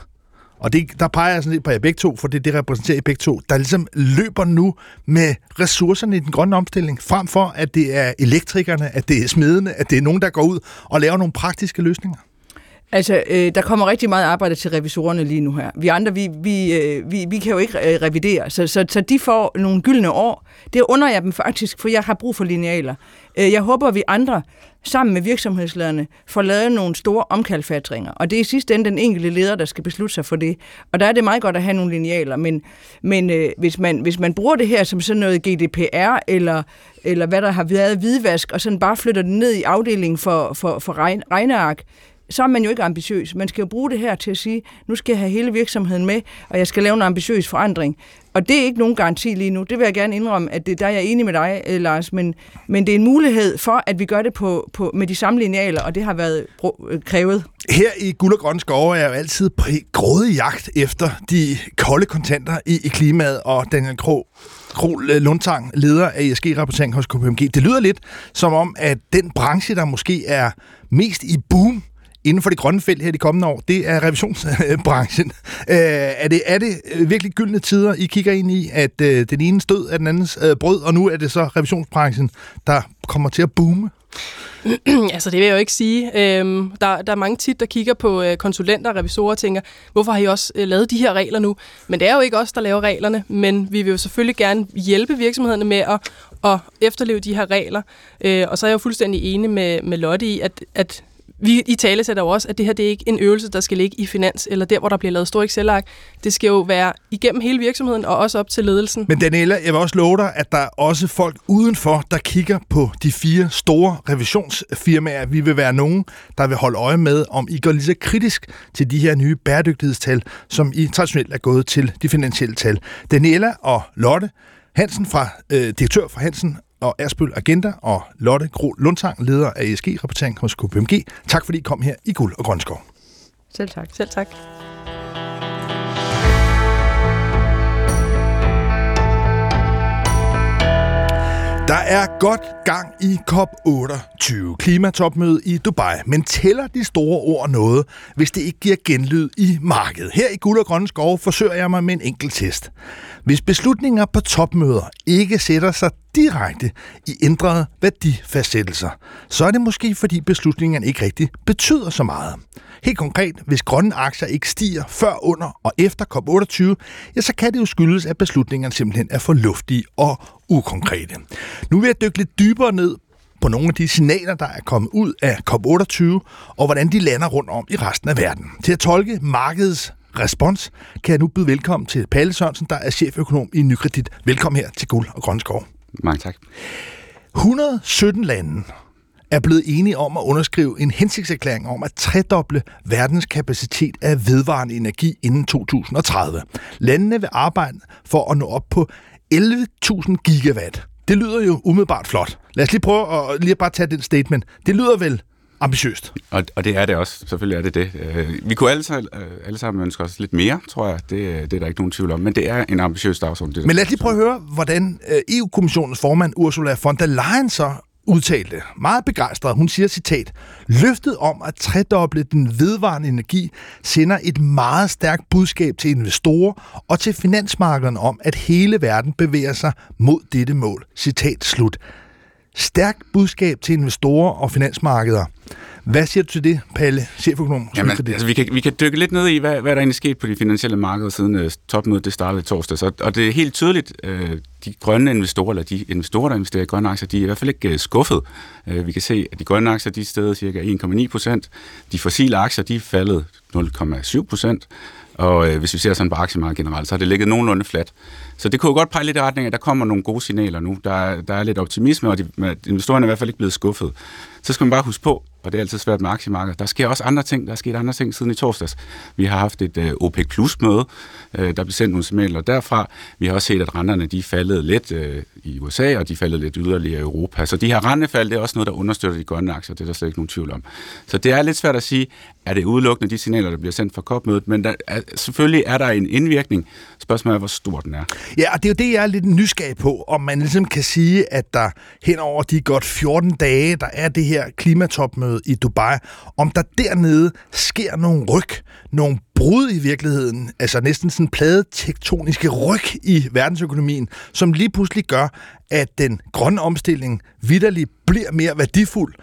og det, der peger jeg sådan lidt på jer begge to, for det, det repræsenterer I begge to, der ligesom løber nu med ressourcerne i den grønne omstilling, frem for at det er elektrikerne, at det er smedene, at det er nogen, der går ud og laver nogle praktiske løsninger? Altså, øh, der kommer rigtig meget arbejde til revisorerne lige nu her. Vi andre, vi, vi, øh, vi, vi kan jo ikke øh, revidere, så, så, så de får nogle gyldne år. Det under jeg dem faktisk, for jeg har brug for linealer. Øh, jeg håber, at vi andre, sammen med virksomhedslederne, får lavet nogle store omkalfatringer. Og det er i sidste ende den enkelte leder, der skal beslutte sig for det. Og der er det meget godt at have nogle linealer, men, men øh, hvis, man, hvis man bruger det her som sådan noget GDPR, eller, eller hvad der har været hvidvask, og sådan bare flytter det ned i afdelingen for, for, for regneark, så er man jo ikke ambitiøs. Man skal jo bruge det her til at sige, nu skal jeg have hele virksomheden med, og jeg skal lave en ambitiøs forandring. Og det er ikke nogen garanti lige nu. Det vil jeg gerne indrømme, at det, der er jeg enig med dig, øh, Lars, men, men det er en mulighed for, at vi gør det på, på, med de samme linealer, og det har været øh, krævet. Her i Guld og Grønne Skove er jeg jo altid på grådig jagt efter de kolde kontanter i, i klimaet, og Daniel Krog Krol øh, Lundtang, leder af ESG-rapportering hos KPMG. Det lyder lidt som om, at den branche, der måske er mest i boom inden for det grønne felt her de kommende år, det er revisionsbranchen. *laughs* Øh, er, det, er det øh, virkelig gyldne tider, I kigger ind i, at øh, den ene stød af den andens øh, brød, og nu er det så revisionsbranchen, der kommer til at boome? *clears throat* altså det vil jeg jo ikke sige. Øhm, der, der er mange tit, der kigger på øh, konsulenter og revisorer og tænker, hvorfor har I også øh, lavet de her regler nu? Men det er jo ikke os, der laver reglerne, men vi vil jo selvfølgelig gerne hjælpe virksomhederne med at, at efterleve de her regler. Øh, og så er jeg jo fuldstændig enig med, med Lotte i, at, at vi i tale sætter jo også, at det her det er ikke en øvelse, der skal ligge i finans, eller der, hvor der bliver lavet store Excel-ark. Det skal jo være igennem hele virksomheden, og også op til ledelsen. Men Daniela, jeg vil også love dig, at der er også folk udenfor, der kigger på de fire store revisionsfirmaer. Vi vil være nogen, der vil holde øje med, om I går lige så kritisk til de her nye bæredygtighedstal, som I traditionelt er gået til de finansielle tal. Daniela og Lotte, Hansen fra, øh, direktør for Hansen og Ersbøl Agenda og Lotte Gro Lundtang, leder af ESG-rapportering hos KPMG. Tak fordi I kom her i Guld og Grønskov. Selv tak. Selv tak. Der er godt gang i COP28, klimatopmødet i Dubai, men tæller de store ord noget, hvis det ikke giver genlyd i markedet? Her i Guld og Grønne Skov forsøger jeg mig med en enkelt test. Hvis beslutninger på topmøder ikke sætter sig direkte i ændrede værdifastsættelser, så er det måske fordi beslutningerne ikke rigtig betyder så meget. Helt konkret, hvis grønne aktier ikke stiger før, under og efter COP28, ja, så kan det jo skyldes, at beslutningerne simpelthen er for luftige og ukonkrete. Nu vil jeg dykke lidt dybere ned på nogle af de signaler, der er kommet ud af COP28, og hvordan de lander rundt om i resten af verden. Til at tolke markedets respons, kan jeg nu byde velkommen til Palle Sørensen, der er cheføkonom i Nykredit. Velkommen her til Guld og Grønskov. Mange tak. 117 lande er blevet enige om at underskrive en hensigtserklæring om at tredoble verdens kapacitet af vedvarende energi inden 2030. Landene vil arbejde for at nå op på 11.000 gigawatt. Det lyder jo umiddelbart flot. Lad os lige prøve at lige bare tage den statement. Det lyder vel ambitiøst. Og, og det er det også. Selvfølgelig er det det. Øh, vi kunne alle, øh, alle sammen ønske os lidt mere, tror jeg. Det, det er der ikke nogen tvivl om. Men det er en ambitiøs dagsorden. Det Men lad os lige prøve at høre, hvordan øh, EU-kommissionens formand Ursula von der Leyen så udtalte, meget begejstret, hun siger citat, løftet om at tredoble den vedvarende energi sender et meget stærkt budskab til investorer og til finansmarkederne om, at hele verden bevæger sig mod dette mål. Citat slut. Stærkt budskab til investorer og finansmarkeder. Hvad siger du til det, Palle, cheføkonom? Jamen, altså, vi, kan, vi kan dykke lidt ned i, hvad, hvad der egentlig sket på de finansielle markeder siden uh, topmødet det startede torsdag. Så, og det er helt tydeligt, uh, de grønne investorer, eller de investorer, der investerer i grønne aktier, de er i hvert fald ikke uh, skuffet. Uh, vi kan se, at de grønne aktier, de er stedet cirka 1,9 procent. De fossile aktier, de er faldet 0,7 procent. Og øh, hvis vi ser sådan på aktiemarkedet generelt, så har det ligget nogenlunde fladt. Så det kunne jo godt pege lidt i retning af, at der kommer nogle gode signaler nu. Der, der er lidt optimisme, og de, investorerne er i hvert fald ikke blevet skuffet. Så skal man bare huske på, og det er altid svært med aktiemarkedet. Der sker også andre ting. Der er sket andre ting siden i torsdags. Vi har haft et øh, OPEC Plus møde, Øh, der blev sendt nogle signaler derfra. Vi har også set, at renterne de faldet lidt øh, i USA, og de faldet lidt yderligere i Europa. Så de her rentefald, det er også noget, der understøtter de grønne aktier. Det er der slet ikke nogen tvivl om. Så det er lidt svært at sige, er det udelukkende de signaler, der bliver sendt fra COP-mødet, men der er, selvfølgelig er der en indvirkning. Spørgsmålet er, hvor stor den er. Ja, og det er jo det, jeg er lidt nysgerrig på, om man ligesom kan sige, at der hen over de godt 14 dage, der er det her klimatopmøde, klimatopmøde i Dubai, om der dernede sker nogle ryg, nogle brud i virkeligheden, altså næsten sådan plade tektoniske ryg i verdensøkonomien, som lige pludselig gør, at den grønne omstilling vidderligt bliver mere værdifuld,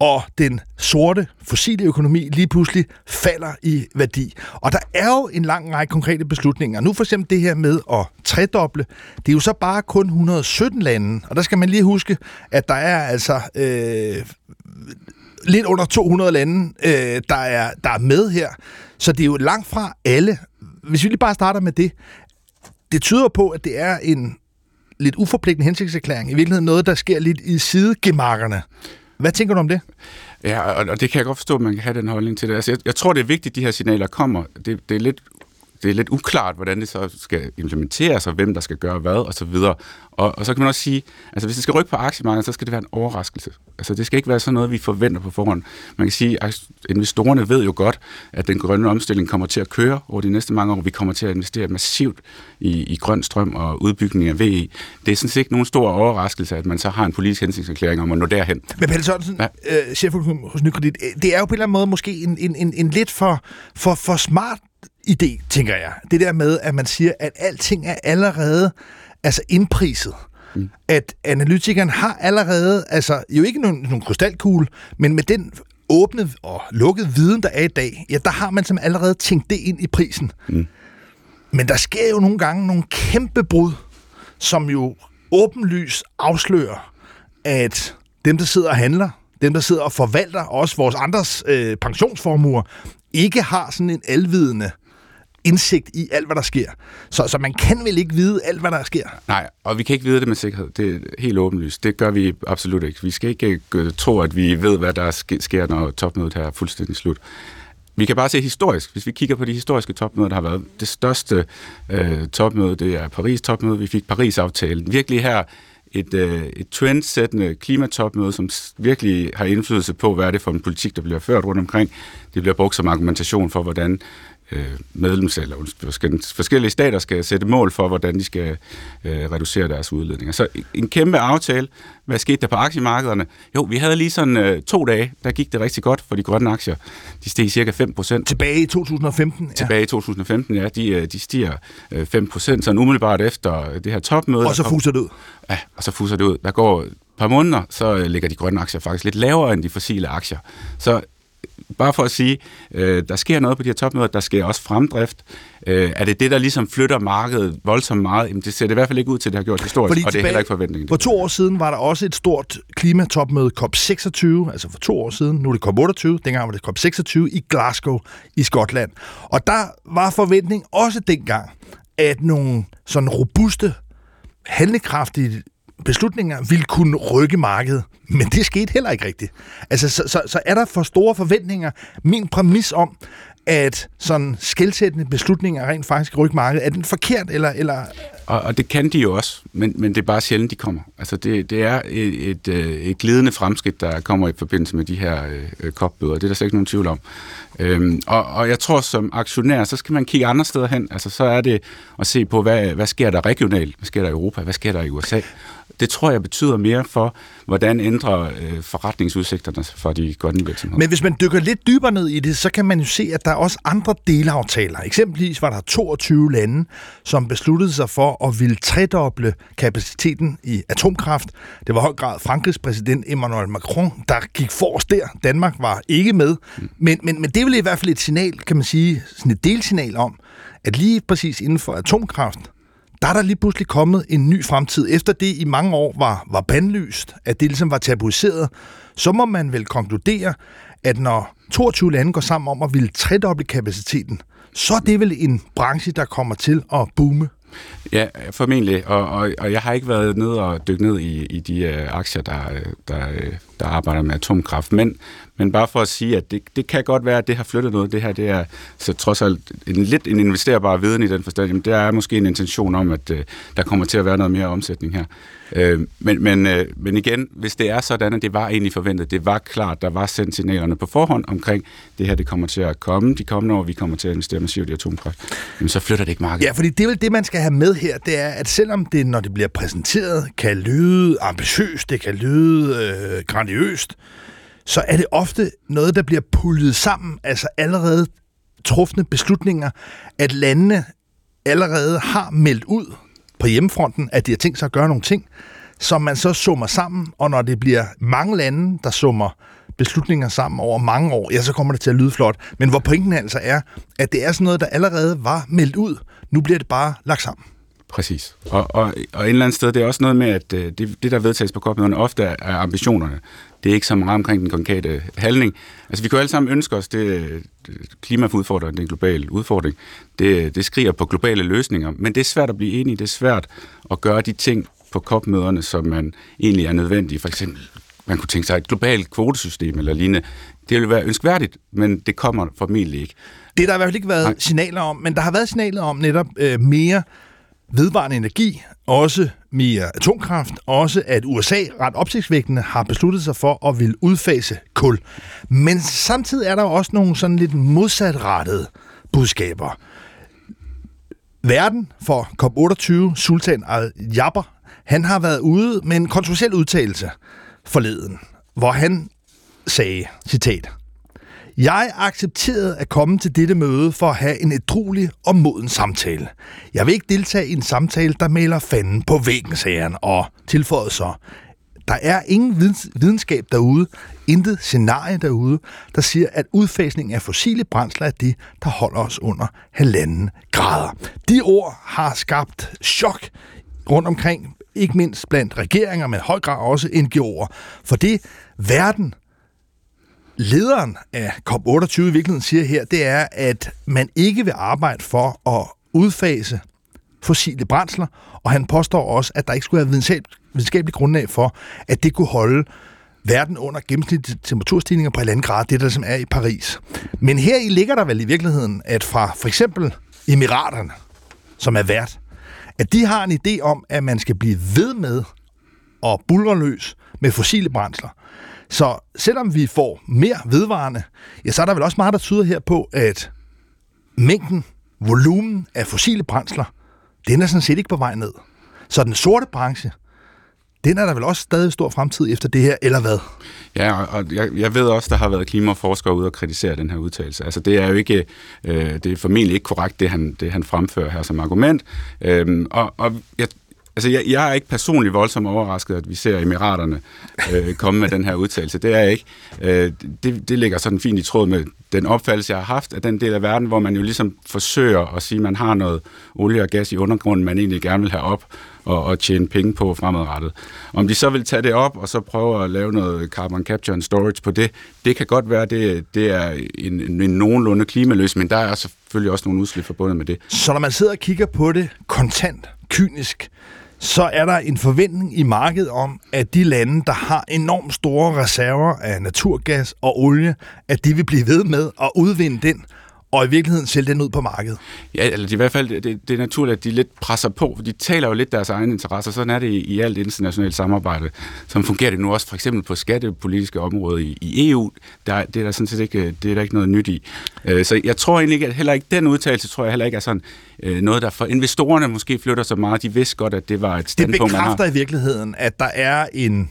og den sorte fossile økonomi lige pludselig falder i værdi. Og der er jo en lang række konkrete beslutninger. Nu for eksempel det her med at tredoble. Det er jo så bare kun 117 lande, og der skal man lige huske, at der er altså øh, lidt under 200 lande, øh, der, er, der er med her. Så det er jo langt fra alle. Hvis vi lige bare starter med det. Det tyder på, at det er en lidt uforpligtende hensigtserklæring. I virkeligheden noget, der sker lidt i sidegemarkerne. Hvad tænker du om det? Ja, og, og det kan jeg godt forstå, at man kan have den holdning til det. Altså, jeg, jeg tror, det er vigtigt, at de her signaler kommer. Det, det er lidt det er lidt uklart, hvordan det så skal implementeres, og hvem der skal gøre hvad, og så videre. Og, og så kan man også sige, altså hvis det skal rykke på aktiemarkedet, så skal det være en overraskelse. Altså det skal ikke være sådan noget, vi forventer på forhånd. Man kan sige, at investorerne ved jo godt, at den grønne omstilling kommer til at køre over de næste mange år. Vi kommer til at investere massivt i, i grøn strøm og udbygning af VE. Det er sådan set ikke nogen stor overraskelse, at man så har en politisk hensigtserklæring om at nå derhen. Men Pelle Sørensen, ja. øh, chef hos Nykredit, det er jo på en eller anden måde måske en, en, en, en lidt for, for, for smart idé, tænker jeg. Det der med, at man siger, at alting er allerede altså indpriset. Mm. At analytikeren har allerede, altså jo ikke nogen, nogen krystalkugle, men med den åbne og lukkede viden, der er i dag, ja, der har man som allerede tænkt det ind i prisen. Mm. Men der sker jo nogle gange nogle kæmpe brud, som jo åbenlys afslører, at dem, der sidder og handler, dem, der sidder og forvalter også vores andres øh, pensionsformuer, ikke har sådan en alvidende indsigt i alt, hvad der sker. Så, så man kan vel ikke vide alt, hvad der sker? Nej, og vi kan ikke vide det med sikkerhed. Det er helt åbenlyst. Det gør vi absolut ikke. Vi skal ikke øh, tro, at vi ved, hvad der sker, når topmødet her er fuldstændig slut. Vi kan bare se historisk, hvis vi kigger på de historiske topmøder, der har været. Det største øh, topmøde, det er Paris-topmøde. Vi fik Paris-aftalen. Virkelig her et, øh, et trendsættende klimatopmøde, som virkelig har indflydelse på, hvad er det for en politik, der bliver ført rundt omkring. Det bliver brugt som argumentation for, hvordan øh, medlems- eller forskellige stater skal sætte mål for, hvordan de skal øh, reducere deres udledninger. Så en kæmpe aftale. Hvad skete der på aktiemarkederne? Jo, vi havde lige sådan øh, to dage, der gik det rigtig godt for de grønne aktier. De steg cirka 5 procent. Tilbage i 2015? Ja. Tilbage i 2015, ja. De, øh, de stiger øh, 5 procent, sådan umiddelbart efter det her topmøde. Og så fuser det ud? Ja, og så fuser det ud. Der går et par måneder, så øh, ligger de grønne aktier faktisk lidt lavere end de fossile aktier. Så bare for at sige, øh, der sker noget på de her topmøder, der sker også fremdrift. Øh, er det det, der ligesom flytter markedet voldsomt meget? Jamen, det ser det i hvert fald ikke ud til, at det har gjort historisk, Fordi og det er heller ikke forventningen. For to år siden var der også et stort klimatopmøde, COP26, altså for to år siden, nu er det COP28, dengang var det COP26 i Glasgow i Skotland. Og der var forventning også dengang, at nogle sådan robuste, handlekraftige beslutninger ville kunne rykke markedet. Men det skete heller ikke rigtigt. Altså, så, så, så er der for store forventninger. Min præmis om, at sådan skældsættende beslutninger rent faktisk rykker markedet, er den forkert, eller... eller og, og det kan de jo også, men, men det er bare sjældent, de kommer. Altså det, det er et, et, øh, et glidende fremskridt, der kommer i forbindelse med de her øh, øh, kopbøder. Det er der slet ikke nogen tvivl om. Øhm, og, og jeg tror, som aktionær, så skal man kigge andre steder hen. Altså så er det at se på, hvad, hvad sker der regionalt? Hvad sker der i Europa? Hvad sker der i USA? Det tror jeg betyder mere for, hvordan ændrer øh, forretningsudsigterne for de grønne virksomheder. Men hvis man dykker lidt dybere ned i det, så kan man jo se, at der er også andre delaftaler. Eksempelvis var der 22 lande, som besluttede sig for at ville tredoble kapaciteten i atomkraft. Det var høj grad Frankrigs præsident Emmanuel Macron, der gik forrest der. Danmark var ikke med. Mm. Men, men, men det er vel i hvert fald et signal, kan man sige, sådan et delsignal om, at lige præcis inden for atomkraft, der er der lige pludselig kommet en ny fremtid. Efter det i mange år var, var bandlyst, at det ligesom var tabuiseret, så må man vel konkludere, at når 22 lande går sammen om at ville tredoble kapaciteten, så er det vel en branche, der kommer til at boome. Ja, formentlig. Og, og, og jeg har ikke været ned og dykket ned i, i de øh, aktier, der, der, øh, der arbejder med atomkraft. Men, men bare for at sige, at det, det kan godt være, at det har flyttet noget. Det her det er så trods alt en, lidt en investerbar viden i den forstand. Jamen, der er måske en intention om, at øh, der kommer til at være noget mere omsætning her. Øh, men, men, øh, men igen, hvis det er sådan, at det var egentlig forventet, det var klart, der var sendt signalerne på forhånd omkring, det her det kommer til at komme de kommende år, vi kommer til at investere massivt i atomkraft, jamen, så flytter det ikke markedet. Ja, fordi det er vel det, man skal have med her, det er, at selvom det, når det bliver præsenteret, kan lyde ambitiøst, det kan lyde øh, grandiøst, så er det ofte noget, der bliver pullet sammen, altså allerede trufne beslutninger, at landene allerede har meldt ud på hjemmefronten, at de har tænkt sig at gøre nogle ting, som man så summer sammen, og når det bliver mange lande, der summer beslutninger sammen over mange år, ja, så kommer det til at lyde flot. Men hvor pointen altså er, at det er sådan noget, der allerede var meldt ud. Nu bliver det bare lagt sammen. Præcis. Og, og, og et eller andet sted, det er også noget med, at øh, det, det der vedtages på COP-møderne, ofte er ambitionerne. Det er ikke så meget omkring den konkrete handling. Altså, vi kan jo alle sammen ønske os det, det klimaudfordring, det er en global udfordring. Det, det skriger på globale løsninger, men det er svært at blive enige. Det er svært at gøre de ting på COP-møderne, som man egentlig er nødvendige. For eksempel, man kunne tænke sig et globalt kvotesystem eller lignende. Det ville være ønskværdigt, men det kommer formentlig ikke. Det har der i hvert fald ikke været Nej. signaler om, men der har været signaler om netop øh, mere vedvarende energi, også mere atomkraft, også at USA ret opsigtsvækkende har besluttet sig for at vil udfase kul. Men samtidig er der også nogle sådan lidt modsatrettede budskaber. Verden for COP28, Sultan al-Jaber, han har været ude med en kontroversiel udtalelse forleden, hvor han sagde, citat, jeg accepterede at komme til dette møde for at have en ædruelig og moden samtale. Jeg vil ikke deltage i en samtale, der maler fanden på væggen, sagde han, og tilføjede så. Der er ingen videnskab derude, intet scenarie derude, der siger, at udfasning af fossile brændsler er det, der holder os under halvanden grader. De ord har skabt chok rundt omkring, ikke mindst blandt regeringer, men høj grad også NGO'er. For det verden lederen af COP28 i virkeligheden siger her, det er, at man ikke vil arbejde for at udfase fossile brændsler, og han påstår også, at der ikke skulle være videnskabeligt grundlag for, at det kunne holde verden under gennemsnitlige temperaturstigninger på 1,5 grad, det der som er i Paris. Men her i ligger der vel i virkeligheden, at fra for eksempel Emiraterne, som er vært, at de har en idé om, at man skal blive ved med at bulre løs med fossile brændsler. Så selvom vi får mere vedvarende, ja, så er der vel også meget, der tyder her på, at mængden, volumen af fossile brændsler, den er sådan set ikke på vej ned. Så den sorte branche, den er der vel også stadig stor fremtid efter det her, eller hvad? Ja, og jeg, jeg ved også, der har været klimaforskere ude og kritisere den her udtalelse. Altså, det er jo ikke, øh, det er formentlig ikke korrekt, det han, det han fremfører her som argument. Øhm, og, og jeg, Altså, jeg, jeg er ikke personligt voldsomt overrasket, at vi ser Emiraterne øh, komme med den her udtalelse. Det er jeg ikke. Øh, det, det ligger sådan fint i tråd med den opfattelse, jeg har haft af den del af verden, hvor man jo ligesom forsøger at sige, at man har noget olie og gas i undergrunden, man egentlig gerne vil have op og, og tjene penge på fremadrettet. Om de så vil tage det op og så prøve at lave noget carbon capture and storage på det, det kan godt være, det, det er en, en, en nogenlunde klimaløs, men der er selvfølgelig også nogle udslip forbundet med det. Så når man sidder og kigger på det kontant, kynisk, så er der en forventning i markedet om, at de lande, der har enormt store reserver af naturgas og olie, at de vil blive ved med at udvinde den og i virkeligheden sælge den ud på markedet. Ja, eller i hvert fald, det, det er naturligt, at de lidt presser på, for de taler jo lidt deres egne interesser. Sådan er det i, i alt internationalt samarbejde, som fungerer det nu også for eksempel på skattepolitiske område i, i EU. Der, det er der sådan set ikke, det er der ikke noget nyt i. Øh, så jeg tror egentlig ikke, at heller ikke den udtalelse, tror jeg heller ikke er sådan øh, noget, der for investorerne måske flytter så meget. De vidste godt, at det var et standpunkt, Det bekræfter i virkeligheden, at der er en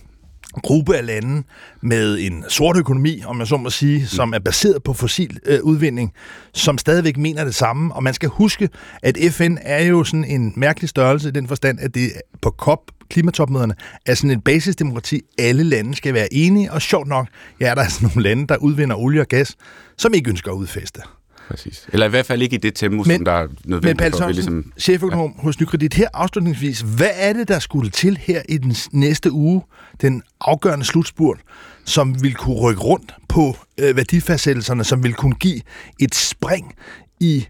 gruppe af lande med en sort økonomi, om jeg så må sige, mm. som er baseret på fossil øh, udvinding, som stadigvæk mener det samme. Og man skal huske, at FN er jo sådan en mærkelig størrelse i den forstand, at det på COP, klimatopmøderne, er sådan en basisdemokrati. Alle lande skal være enige, og sjovt nok, ja, der er altså nogle lande, der udvinder olie og gas, som ikke ønsker at udfeste. Præcis. Eller i hvert fald ikke i det tempo, men, som der er nødvendigt men, for. Men ligesom, cheføkonom ja. hos Nykredit, her afslutningsvis, hvad er det, der skulle til her i den næste uge, den afgørende slutspurt, som vil kunne rykke rundt på øh, værdifastsættelserne, som vil kunne give et spring i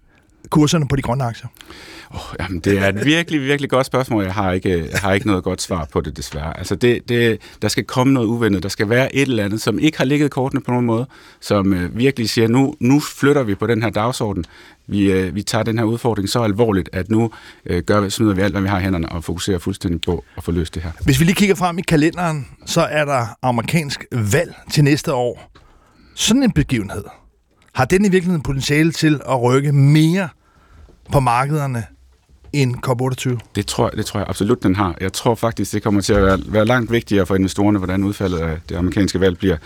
kurserne på de grønne aktier? Oh, jamen, det er et virkelig, virkelig godt spørgsmål. Jeg har ikke, jeg har ikke noget godt svar på det, desværre. Altså, det, det, der skal komme noget uventet. Der skal være et eller andet, som ikke har ligget kortene på nogen måde, som øh, virkelig siger, nu, nu flytter vi på den her dagsorden. Vi, øh, vi tager den her udfordring så alvorligt, at nu øh, gør vi, smider vi alt, hvad vi har i hænderne, og fokuserer fuldstændig på at få løst det her. Hvis vi lige kigger frem i kalenderen, så er der amerikansk valg til næste år. Sådan en begivenhed. Har den i virkeligheden potentiale til at rykke mere på markederne end COP28? Det tror, det tror jeg absolut, den har. Jeg tror faktisk, det kommer til at være, være langt vigtigere for investorerne, hvordan udfaldet af det amerikanske valg bliver.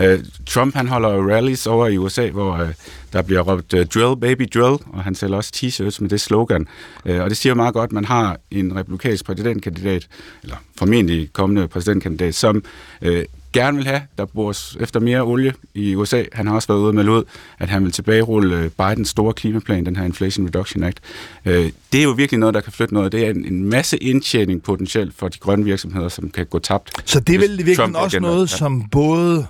Uh, Trump han holder rallies over i USA, hvor uh, der bliver råbt uh, drill baby drill, og han sælger også t-shirts med det slogan. Uh, og det siger meget godt, at man har en republikansk præsidentkandidat, eller formentlig kommende præsidentkandidat, som uh, gerne vil have, der bores efter mere olie i USA. Han har også været ude med ud, at han vil tilbagerulle Bidens store klimaplan, den her Inflation Reduction Act. Det er jo virkelig noget, der kan flytte noget. Det er en masse indtjening potentielt for de grønne virksomheder, som kan gå tabt. Så det er vel virkelig også noget, ja. som både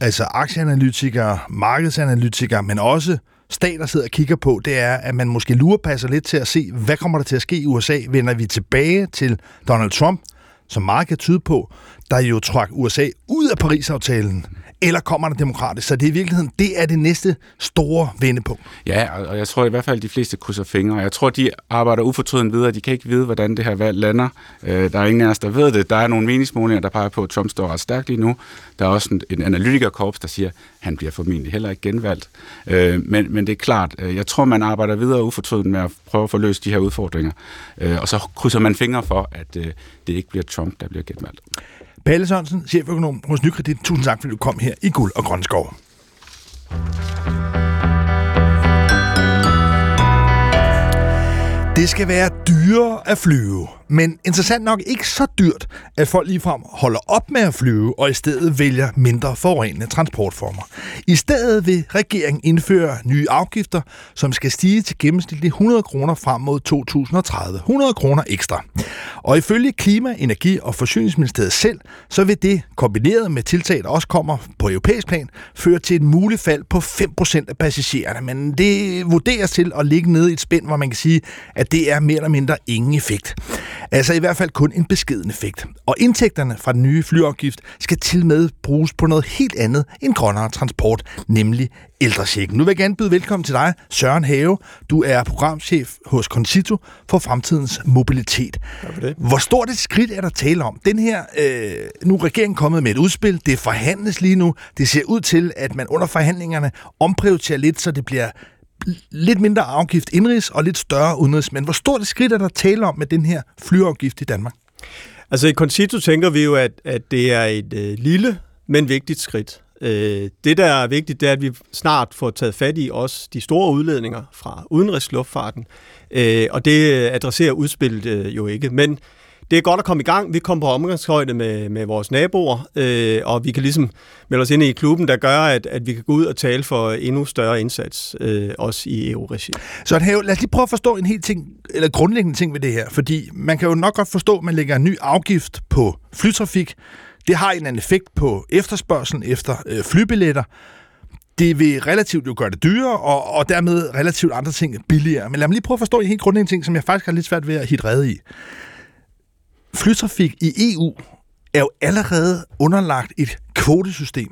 altså aktieanalytikere, markedsanalytikere, men også stater sidder og kigger på, det er, at man måske lurepasser lidt til at se, hvad kommer der til at ske i USA? Vender vi tilbage til Donald Trump, som meget kan tyde på, der jo trak USA ud af Paris-aftalen, eller kommer der demokratisk? Så det er i virkeligheden, det er det næste store vendepunkt. Ja, og jeg tror i hvert fald, at de fleste krydser fingre. Jeg tror, de arbejder ufortrødent videre. De kan ikke vide, hvordan det her valg lander. Øh, der er ingen af os, der ved det. Der er nogle meningsmålinger, der peger på, at Trump står ret stærkt lige nu. Der er også en, en analytikerkorps, der siger, at han bliver formentlig heller ikke genvalgt. Øh, men, men det er klart, øh, jeg tror, man arbejder videre ufortrødent med at prøve at få løst de her udfordringer. Øh, og så krydser man fingre for, at øh, det ikke bliver Trump, der bliver genvalgt. Palle Sørensen, cheføkonom hos Nykredit. Tusind tak, fordi du kom her i Guld og Grønskov. Det skal være dyrere at flyve men interessant nok ikke så dyrt, at folk ligefrem holder op med at flyve og i stedet vælger mindre forurenende transportformer. I stedet vil regeringen indføre nye afgifter, som skal stige til gennemsnitligt 100 kroner frem mod 2030. 100 kroner ekstra. Og ifølge Klima-, Energi- og Forsyningsministeriet selv, så vil det kombineret med tiltag, der også kommer på europæisk plan, føre til et muligt fald på 5% af passagererne. Men det vurderes til at ligge nede i et spænd, hvor man kan sige, at det er mere eller mindre ingen effekt. Altså i hvert fald kun en beskeden effekt. Og indtægterne fra den nye flyafgift skal til med bruges på noget helt andet end grønnere transport, nemlig ældresjekken. Nu vil jeg gerne byde velkommen til dig, Søren Have. Du er programchef hos Concito for fremtidens mobilitet. det. Hvor stort et skridt er der tale om? Den her, øh, nu er regeringen kommet med et udspil, det forhandles lige nu. Det ser ud til, at man under forhandlingerne omprioriterer lidt, så det bliver lidt mindre afgift indrigs og lidt større udenrigs. Men hvor stort et skridt er der tale om med den her flyafgift i Danmark? Altså i Concito tænker vi jo, at, at det er et øh, lille, men vigtigt skridt. Øh, det, der er vigtigt, det er, at vi snart får taget fat i også de store udledninger fra udenrigsluftfarten. Øh, og det adresserer udspillet øh, jo ikke. Men det er godt at komme i gang. Vi kommer på omgangshøjde med, med vores naboer, øh, og vi kan ligesom melde os ind i klubben, der gør, at, at vi kan gå ud og tale for endnu større indsats, øh, også i EU-regi. Så lad os lige prøve at forstå en helt ting, eller grundlæggende ting ved det her, fordi man kan jo nok godt forstå, at man lægger en ny afgift på flytrafik. Det har en anden effekt på efterspørgselen efter øh, flybilletter. Det vil relativt jo gøre det dyrere, og, og dermed relativt andre ting billigere. Men lad mig lige prøve at forstå en helt grundlæggende ting, som jeg faktisk har lidt svært ved at hitte rede i flytrafik i EU er jo allerede underlagt et kvotesystem.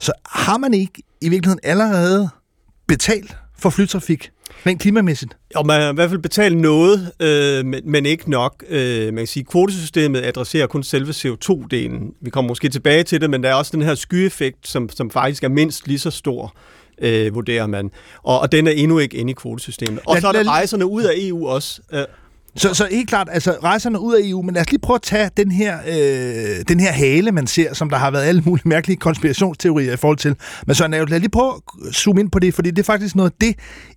Så har man ikke i virkeligheden allerede betalt for flytrafik, rent klimamæssigt? Og man har i hvert fald betalt noget, øh, men, men ikke nok. Øh, man kan sige, kvotesystemet adresserer kun selve CO2-delen. Vi kommer måske tilbage til det, men der er også den her skyeffekt, som, som faktisk er mindst lige så stor øh, vurderer man. Og, og den er endnu ikke inde i kvotesystemet. Og så er der rejserne ud af EU også. Øh, så, så helt klart, altså rejserne ud af EU, men lad os lige prøve at tage den her, øh, den her hale, man ser, som der har været alle mulige mærkelige konspirationsteorier i forhold til. Men så lad os lige prøve at zoome ind på det, fordi det er faktisk noget af det,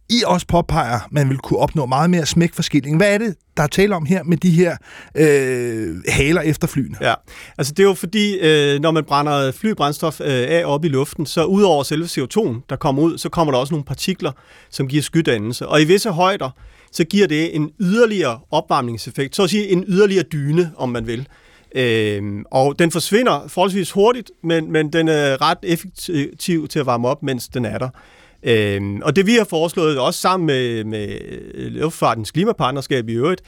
I også påpeger, man vil kunne opnå meget mere smæk smækforskilling. Hvad er det, der er tale om her med de her øh, haler efter flyene? Ja, altså det er jo fordi, øh, når man brænder flybrændstof øh, af op i luften, så udover selve CO2'en, der kommer ud, så kommer der også nogle partikler, som giver skydannelse. Og i visse højder, så giver det en yderligere opvarmningseffekt, så at sige en yderligere dyne, om man vil. Øhm, og den forsvinder forholdsvis hurtigt, men, men den er ret effektiv til at varme op, mens den er der. Øhm, og det vi har foreslået, også sammen med, med øh, Luftfartens Klimapartnerskab i øvrigt,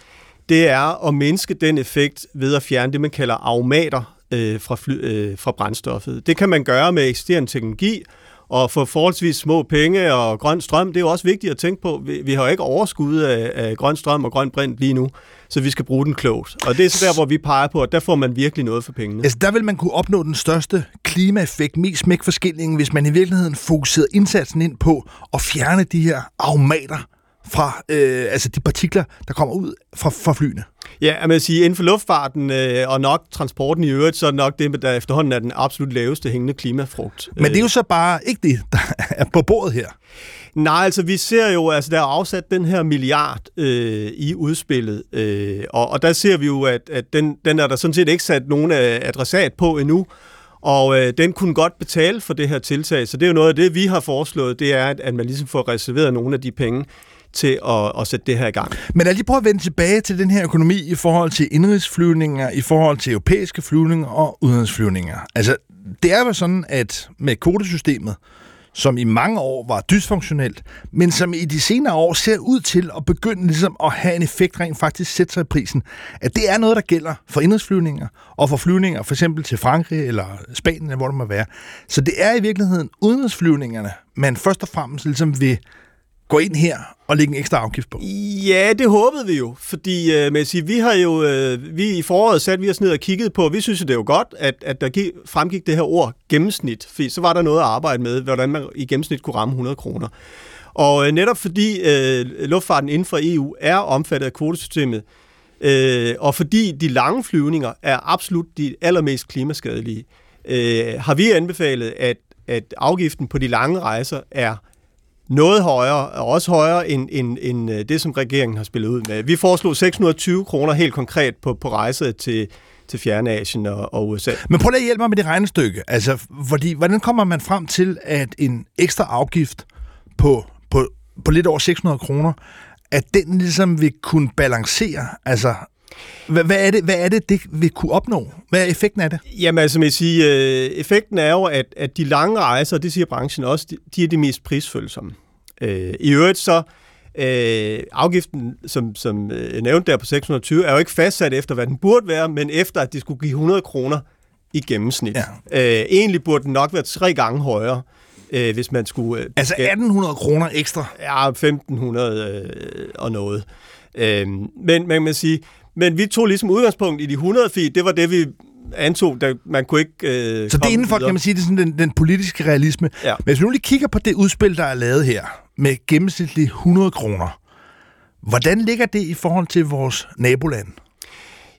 det er at mindske den effekt ved at fjerne det, man kalder aromater øh, fra, fly, øh, fra brændstoffet. Det kan man gøre med eksisterende teknologi, og for forholdsvis små penge og grøn strøm, det er jo også vigtigt at tænke på. Vi, vi har jo ikke overskud af, af grøn strøm og grøn brint lige nu, så vi skal bruge den klogt. Og det er så der, hvor vi peger på, at der får man virkelig noget for pengene. Altså, der vil man kunne opnå den største klimaeffekt, mest smækforskillingen, hvis man i virkeligheden fokuserede indsatsen ind på at fjerne de her aromater fra øh, altså de partikler, der kommer ud fra, fra flyene. Ja, jeg vil sige, inden for luftfarten øh, og nok transporten i øvrigt, så er det nok det, der efterhånden er den absolut laveste hængende klimafrugt. Men det er jo så bare ikke det, der er på bordet her. Nej, altså vi ser jo, altså der er afsat den her milliard øh, i udspillet, øh, og, og der ser vi jo, at, at den, den er der sådan set ikke sat nogen adressat på endnu, og øh, den kunne godt betale for det her tiltag, så det er jo noget af det, vi har foreslået, det er, at, at man ligesom får reserveret nogle af de penge til at, at sætte det her i gang. Men lad lige prøve at vende tilbage til den her økonomi i forhold til indrigsflyvninger, i forhold til europæiske flyvninger og udenrigsflyvninger. Altså, det er jo sådan, at med kvotesystemet, som i mange år var dysfunktionelt, men som i de senere år ser ud til at begynde ligesom at have en effekt rent faktisk sætte sig i prisen, at det er noget, der gælder for indrigsflyvninger og for flyvninger for eksempel til Frankrig eller Spanien, eller hvor det må være. Så det er i virkeligheden udenrigsflyvningerne, man først og fremmest ligesom vil gå ind her og lægge en ekstra afgift på? Ja, det håbede vi jo, fordi øh, med at sige, vi har jo øh, vi i foråret sat vi os ned og kigget på, vi synes det er jo godt, at, at der gik, fremgik det her ord gennemsnit, fordi så var der noget at arbejde med, hvordan man i gennemsnit kunne ramme 100 kroner. Og øh, netop fordi øh, luftfarten inden for EU er omfattet af kvotesystemet, øh, og fordi de lange flyvninger er absolut de allermest klimaskadelige, øh, har vi anbefalet, at, at afgiften på de lange rejser er noget højere, og også højere end, end, end øh, det, som regeringen har spillet ud med. Vi foreslog 620 kroner helt konkret på, på rejse til, til Fjernasien og, og USA. Men prøv lige at hjælpe mig med det regnestykke. Altså, fordi, hvordan kommer man frem til, at en ekstra afgift på, på, på lidt over 600 kroner, at den ligesom vil kunne balancere altså hvad, hvad, er det, hvad er det, det vil kunne opnå? Hvad er effekten af det? Jamen altså, jeg sige, øh, effekten er jo, at, at de lange rejser, det siger branchen også, de, de er de mest prisfølsomme. Øh, I øvrigt så, øh, afgiften, som, som øh, nævnte der på 620, er jo ikke fastsat efter, hvad den burde være, men efter, at de skulle give 100 kroner i gennemsnit. Ja. Øh, egentlig burde den nok være tre gange højere øh, hvis man skulle... Øh, altså 1800 kroner ekstra? Ja, 1500 øh, og noget. Øh, men man kan sige, men vi tog ligesom udgangspunkt i de 100 feet, det var det, vi antog, der man kunne ikke øh, Så det er indenfor, videre. kan man sige, det er sådan den, den politiske realisme. Ja. Men hvis vi nu lige kigger på det udspil, der er lavet her, med gennemsnitligt 100 kroner, hvordan ligger det i forhold til vores naboland?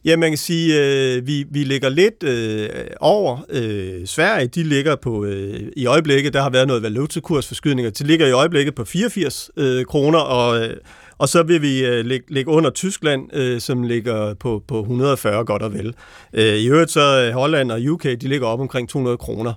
Ja, man kan sige, øh, vi, vi ligger lidt øh, over øh, Sverige. De ligger på, øh, i øjeblikket, der har været noget valutakursforskydninger, de ligger i øjeblikket på 84 øh, kroner, og, øh, og så vil vi øh, ligge, ligge under Tyskland, øh, som ligger på, på 140 godt og vel. Øh, I øvrigt så øh, Holland og UK, de ligger op omkring 200 kroner.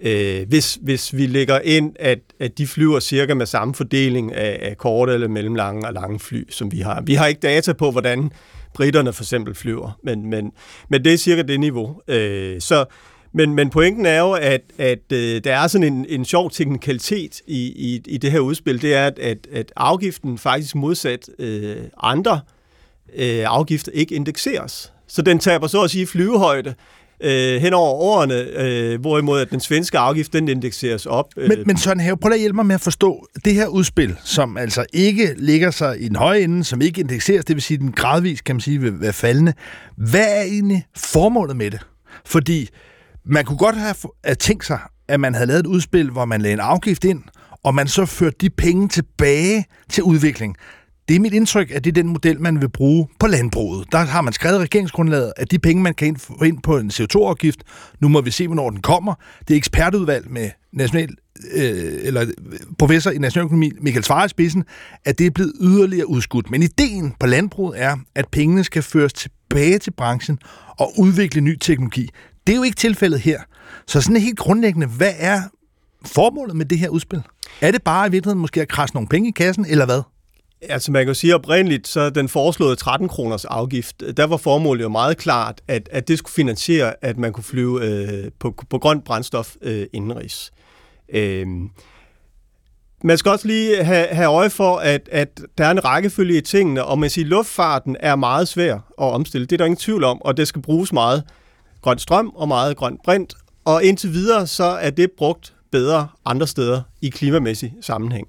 Øh, hvis, hvis vi lægger ind, at, at de flyver cirka med samme fordeling af, af korte eller mellemlange og lange fly, som vi har. Vi har ikke data på, hvordan britterne for eksempel flyver, men, men, men det er cirka det niveau. Øh, så, men, men pointen er jo, at, at øh, der er sådan en, en sjov teknikalitet i, i, i det her udspil, det er, at, at, at afgiften faktisk modsat øh, andre øh, afgifter ikke indekseres. Så den taber så at sige flyvehøjde øh, hen over årene, øh, hvorimod at den svenske afgift, den indekseres op. Øh. Men, men Søren Have, prøv at hjælpe mig med at forstå det her udspil, som altså ikke ligger sig i den høje ende, som ikke indekseres, det vil sige, den gradvis, kan man sige, vil være faldende. Hvad er egentlig formålet med det? Fordi man kunne godt have tænkt sig, at man havde lavet et udspil, hvor man lagde en afgift ind, og man så førte de penge tilbage til udvikling. Det er mit indtryk, at det er den model, man vil bruge på landbruget. Der har man skrevet regeringsgrundlaget, at de penge, man kan få ind på en CO2-afgift, nu må vi se, hvornår den kommer. Det er ekspertudvalg med national, øh, eller øh, professor i nationaløkonomi, Michael Svare i spidsen, at det er blevet yderligere udskudt. Men ideen på landbruget er, at pengene skal føres tilbage til branchen og udvikle ny teknologi. Det er jo ikke tilfældet her. Så sådan helt grundlæggende, hvad er formålet med det her udspil? Er det bare i virkeligheden måske at krasse nogle penge i kassen, eller hvad? Altså man kan sige oprindeligt, så den foreslåede 13 kroners afgift, der var formålet jo meget klart, at, at det skulle finansiere, at man kunne flyve øh, på, på grønt brændstof øh, indenrigs. Øh, man skal også lige have, have øje for, at, at der er en rækkefølge i tingene, og man siger, luftfarten er meget svær at omstille. Det er der ingen tvivl om, og det skal bruges meget grøn strøm og meget grøn brint, og indtil videre så er det brugt bedre andre steder i klimamæssig sammenhæng.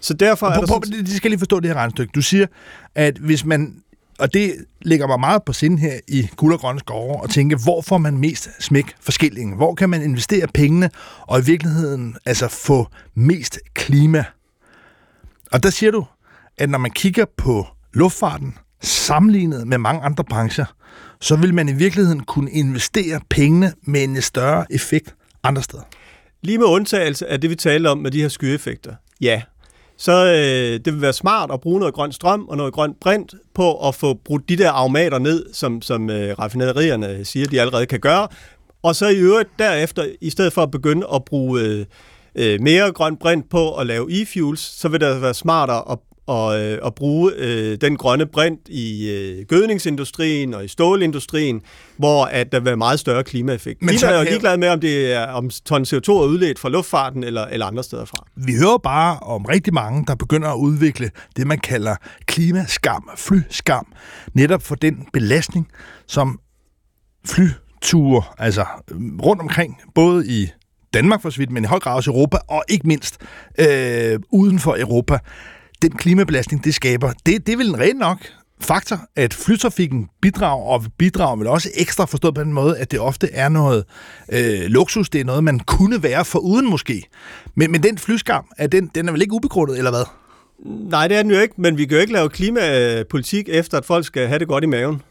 Så derfor er der... Sådan... De skal lige forstå det her regnstykke. Du siger, at hvis man og det ligger mig meget på sinde her i guld og grønne skove, og tænke, hvor får man mest smæk for Hvor kan man investere pengene, og i virkeligheden altså få mest klima? Og der siger du, at når man kigger på luftfarten, sammenlignet med mange andre brancher, så vil man i virkeligheden kunne investere pengene med en større effekt andre steder. Lige med undtagelse af det, vi taler om med de her skyeffekter. Ja, så øh, det vil være smart at bruge noget grøn strøm og noget grønt brint på at få brudt de der aromater ned, som, som øh, raffinaderierne øh, siger, de allerede kan gøre. Og så i øvrigt derefter, i stedet for at begynde at bruge øh, øh mere grønt brint på at lave e-fuels, så vil det altså være smartere at og, øh, at bruge øh, den grønne brint i øh, gødningsindustrien og i stålindustrien, hvor at der vil være meget større klimaeffekt. Men så er jo ligeglad med, om det er om ton CO2 er udledt fra luftfarten eller, eller andre steder fra. Vi hører bare om rigtig mange, der begynder at udvikle det, man kalder klimaskam, flyskam, netop for den belastning, som flyture, altså rundt omkring, både i Danmark for så vidt, men i høj grad også Europa, og ikke mindst øh, uden for Europa, den klimabelastning, det skaber, det, det er vel en ren nok faktor, at flytrafikken bidrager, og bidrager vel også ekstra forstået på den måde, at det ofte er noget øh, luksus, det er noget, man kunne være for uden måske. Men, men den flyskam, er den, den er vel ikke ubegrundet, eller hvad? Nej, det er den jo ikke, men vi kan jo ikke lave klimapolitik efter, at folk skal have det godt i maven.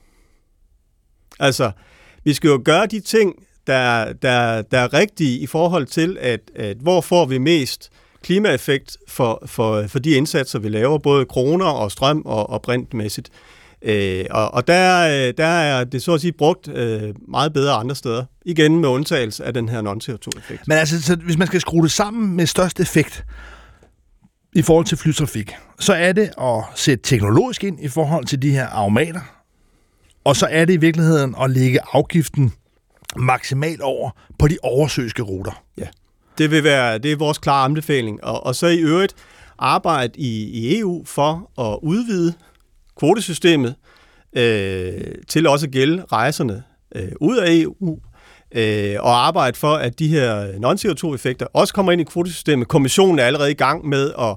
Altså, vi skal jo gøre de ting, der, der, der er rigtige i forhold til, at, at hvor får vi mest klimaeffekt for, for, for de indsatser, vi laver, både kroner og strøm og, og brintmæssigt. Øh, og og der, der er det så at sige brugt øh, meget bedre andre steder. Igen med undtagelse af den her non-CO2-effekt. Men altså, så hvis man skal skrue det sammen med størst effekt i forhold til flytrafik, så er det at sætte teknologisk ind i forhold til de her aromater, og så er det i virkeligheden at lægge afgiften maksimalt over på de oversøiske ruter. Ja. Det vil være det er vores klare anbefaling. Og, og så i øvrigt arbejde i, i EU for at udvide kvotesystemet øh, til også at gælde rejserne øh, ud af EU, øh, og arbejde for, at de her non-CO2-effekter også kommer ind i kvotesystemet. Kommissionen er allerede i gang med at,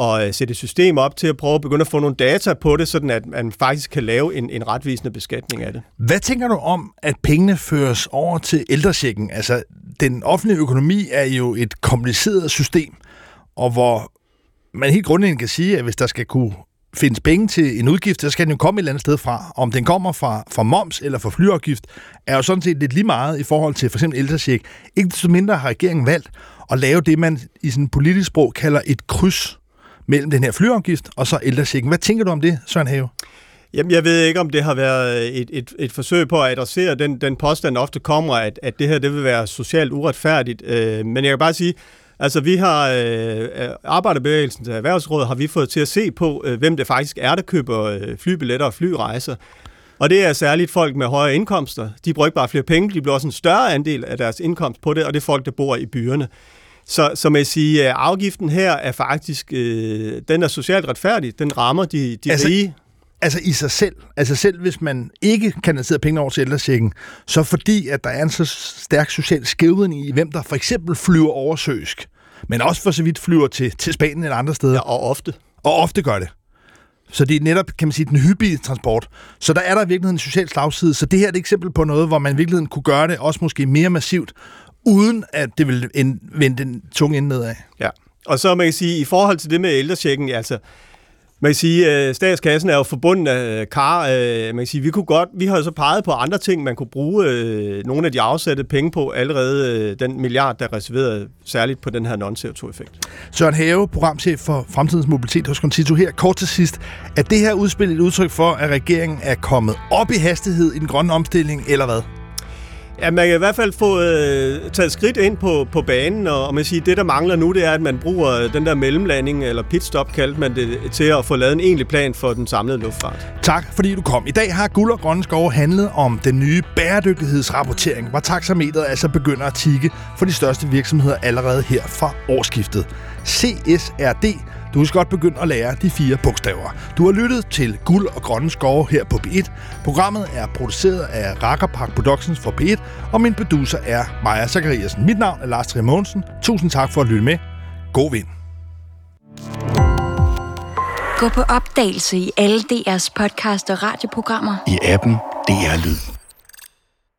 at øh, sætte et system op til at prøve at begynde at få nogle data på det, sådan at man faktisk kan lave en, en retvisende beskatning af det. Hvad tænker du om, at pengene føres over til ældresjekken? Altså, den offentlige økonomi er jo et kompliceret system, og hvor man helt grundlæggende kan sige, at hvis der skal kunne findes penge til en udgift, så skal den jo komme et eller andet sted fra. Om den kommer fra, fra moms eller fra flyafgift, er jo sådan set lidt lige meget i forhold til for eksempel ældresjek. Ikke så mindre har regeringen valgt at lave det, man i sådan politisk sprog kalder et kryds mellem den her flyafgift og så ældresjekken. Hvad tænker du om det, Søren Have? Jamen, jeg ved ikke, om det har været et, et, et forsøg på at adressere den, den påstand, ofte kommer, at, at det her det vil være socialt uretfærdigt. Øh, men jeg kan bare sige, altså vi har øh, Arbejderbevægelsens Erhvervsråd har vi fået til at se på, øh, hvem det faktisk er, der køber øh, flybilletter og flyrejser. Og det er særligt folk med højere indkomster. De bruger ikke bare flere penge, de bliver også en større andel af deres indkomst på det, og det er folk, der bor i byerne. Så, så man siger, afgiften her er faktisk, øh, den er socialt retfærdig, den rammer de, de altså, rige. Altså i sig selv, altså selv hvis man ikke kanaliserer penge over til ældrechecken, så fordi at der er en så stærk social skævhed i, hvem der for eksempel flyver oversøsk, men også for så vidt flyver til, til Spanien eller andre steder. Ja, og ofte. Og ofte gør det. Så det er netop, kan man sige, den hyppige transport. Så der er der i virkeligheden en social slagside. Så det her er et eksempel på noget, hvor man i virkeligheden kunne gøre det også måske mere massivt, uden at det vil vende den tunge ende nedad. Ja, og så man kan sige, i forhold til det med ældrechecken, altså, man kan sige, at statskassen er jo forbundet af øh, kar. Øh, man kan sige, vi, kunne godt, vi har jo så peget på andre ting, man kunne bruge nogle af de afsatte penge på, allerede den milliard, der er reserveret særligt på den her non-CO2-effekt. Søren Have, programchef for Fremtidens Mobilitet hos Concito her. Kort til sidst, er det her udspil et udtryk for, at regeringen er kommet op i hastighed i den grønne omstilling, eller hvad? Ja, man kan i hvert fald få øh, taget skridt ind på, på banen, og, og man siger, det der mangler nu, det er, at man bruger den der mellemlanding, eller pitstop kaldte man det, til at få lavet en egentlig plan for den samlede luftfart. Tak, fordi du kom. I dag har Guld og Grønne Skove handlet om den nye bæredygtighedsrapportering, hvor taxameteret altså begynder at tikke for de største virksomheder allerede her fra årsskiftet. CSRD du kan godt begynde at lære de fire bogstaver. Du har lyttet til Guld og Grønne Skove her på B1. Programmet er produceret af Rakkerpark Productions for B1, og min producer er Maja Zachariasen. Mit navn er Lars Trier Tusind tak for at lytte med. God vind. Gå på opdagelse i alle DR's podcast og radioprogrammer. I appen DR Lyd.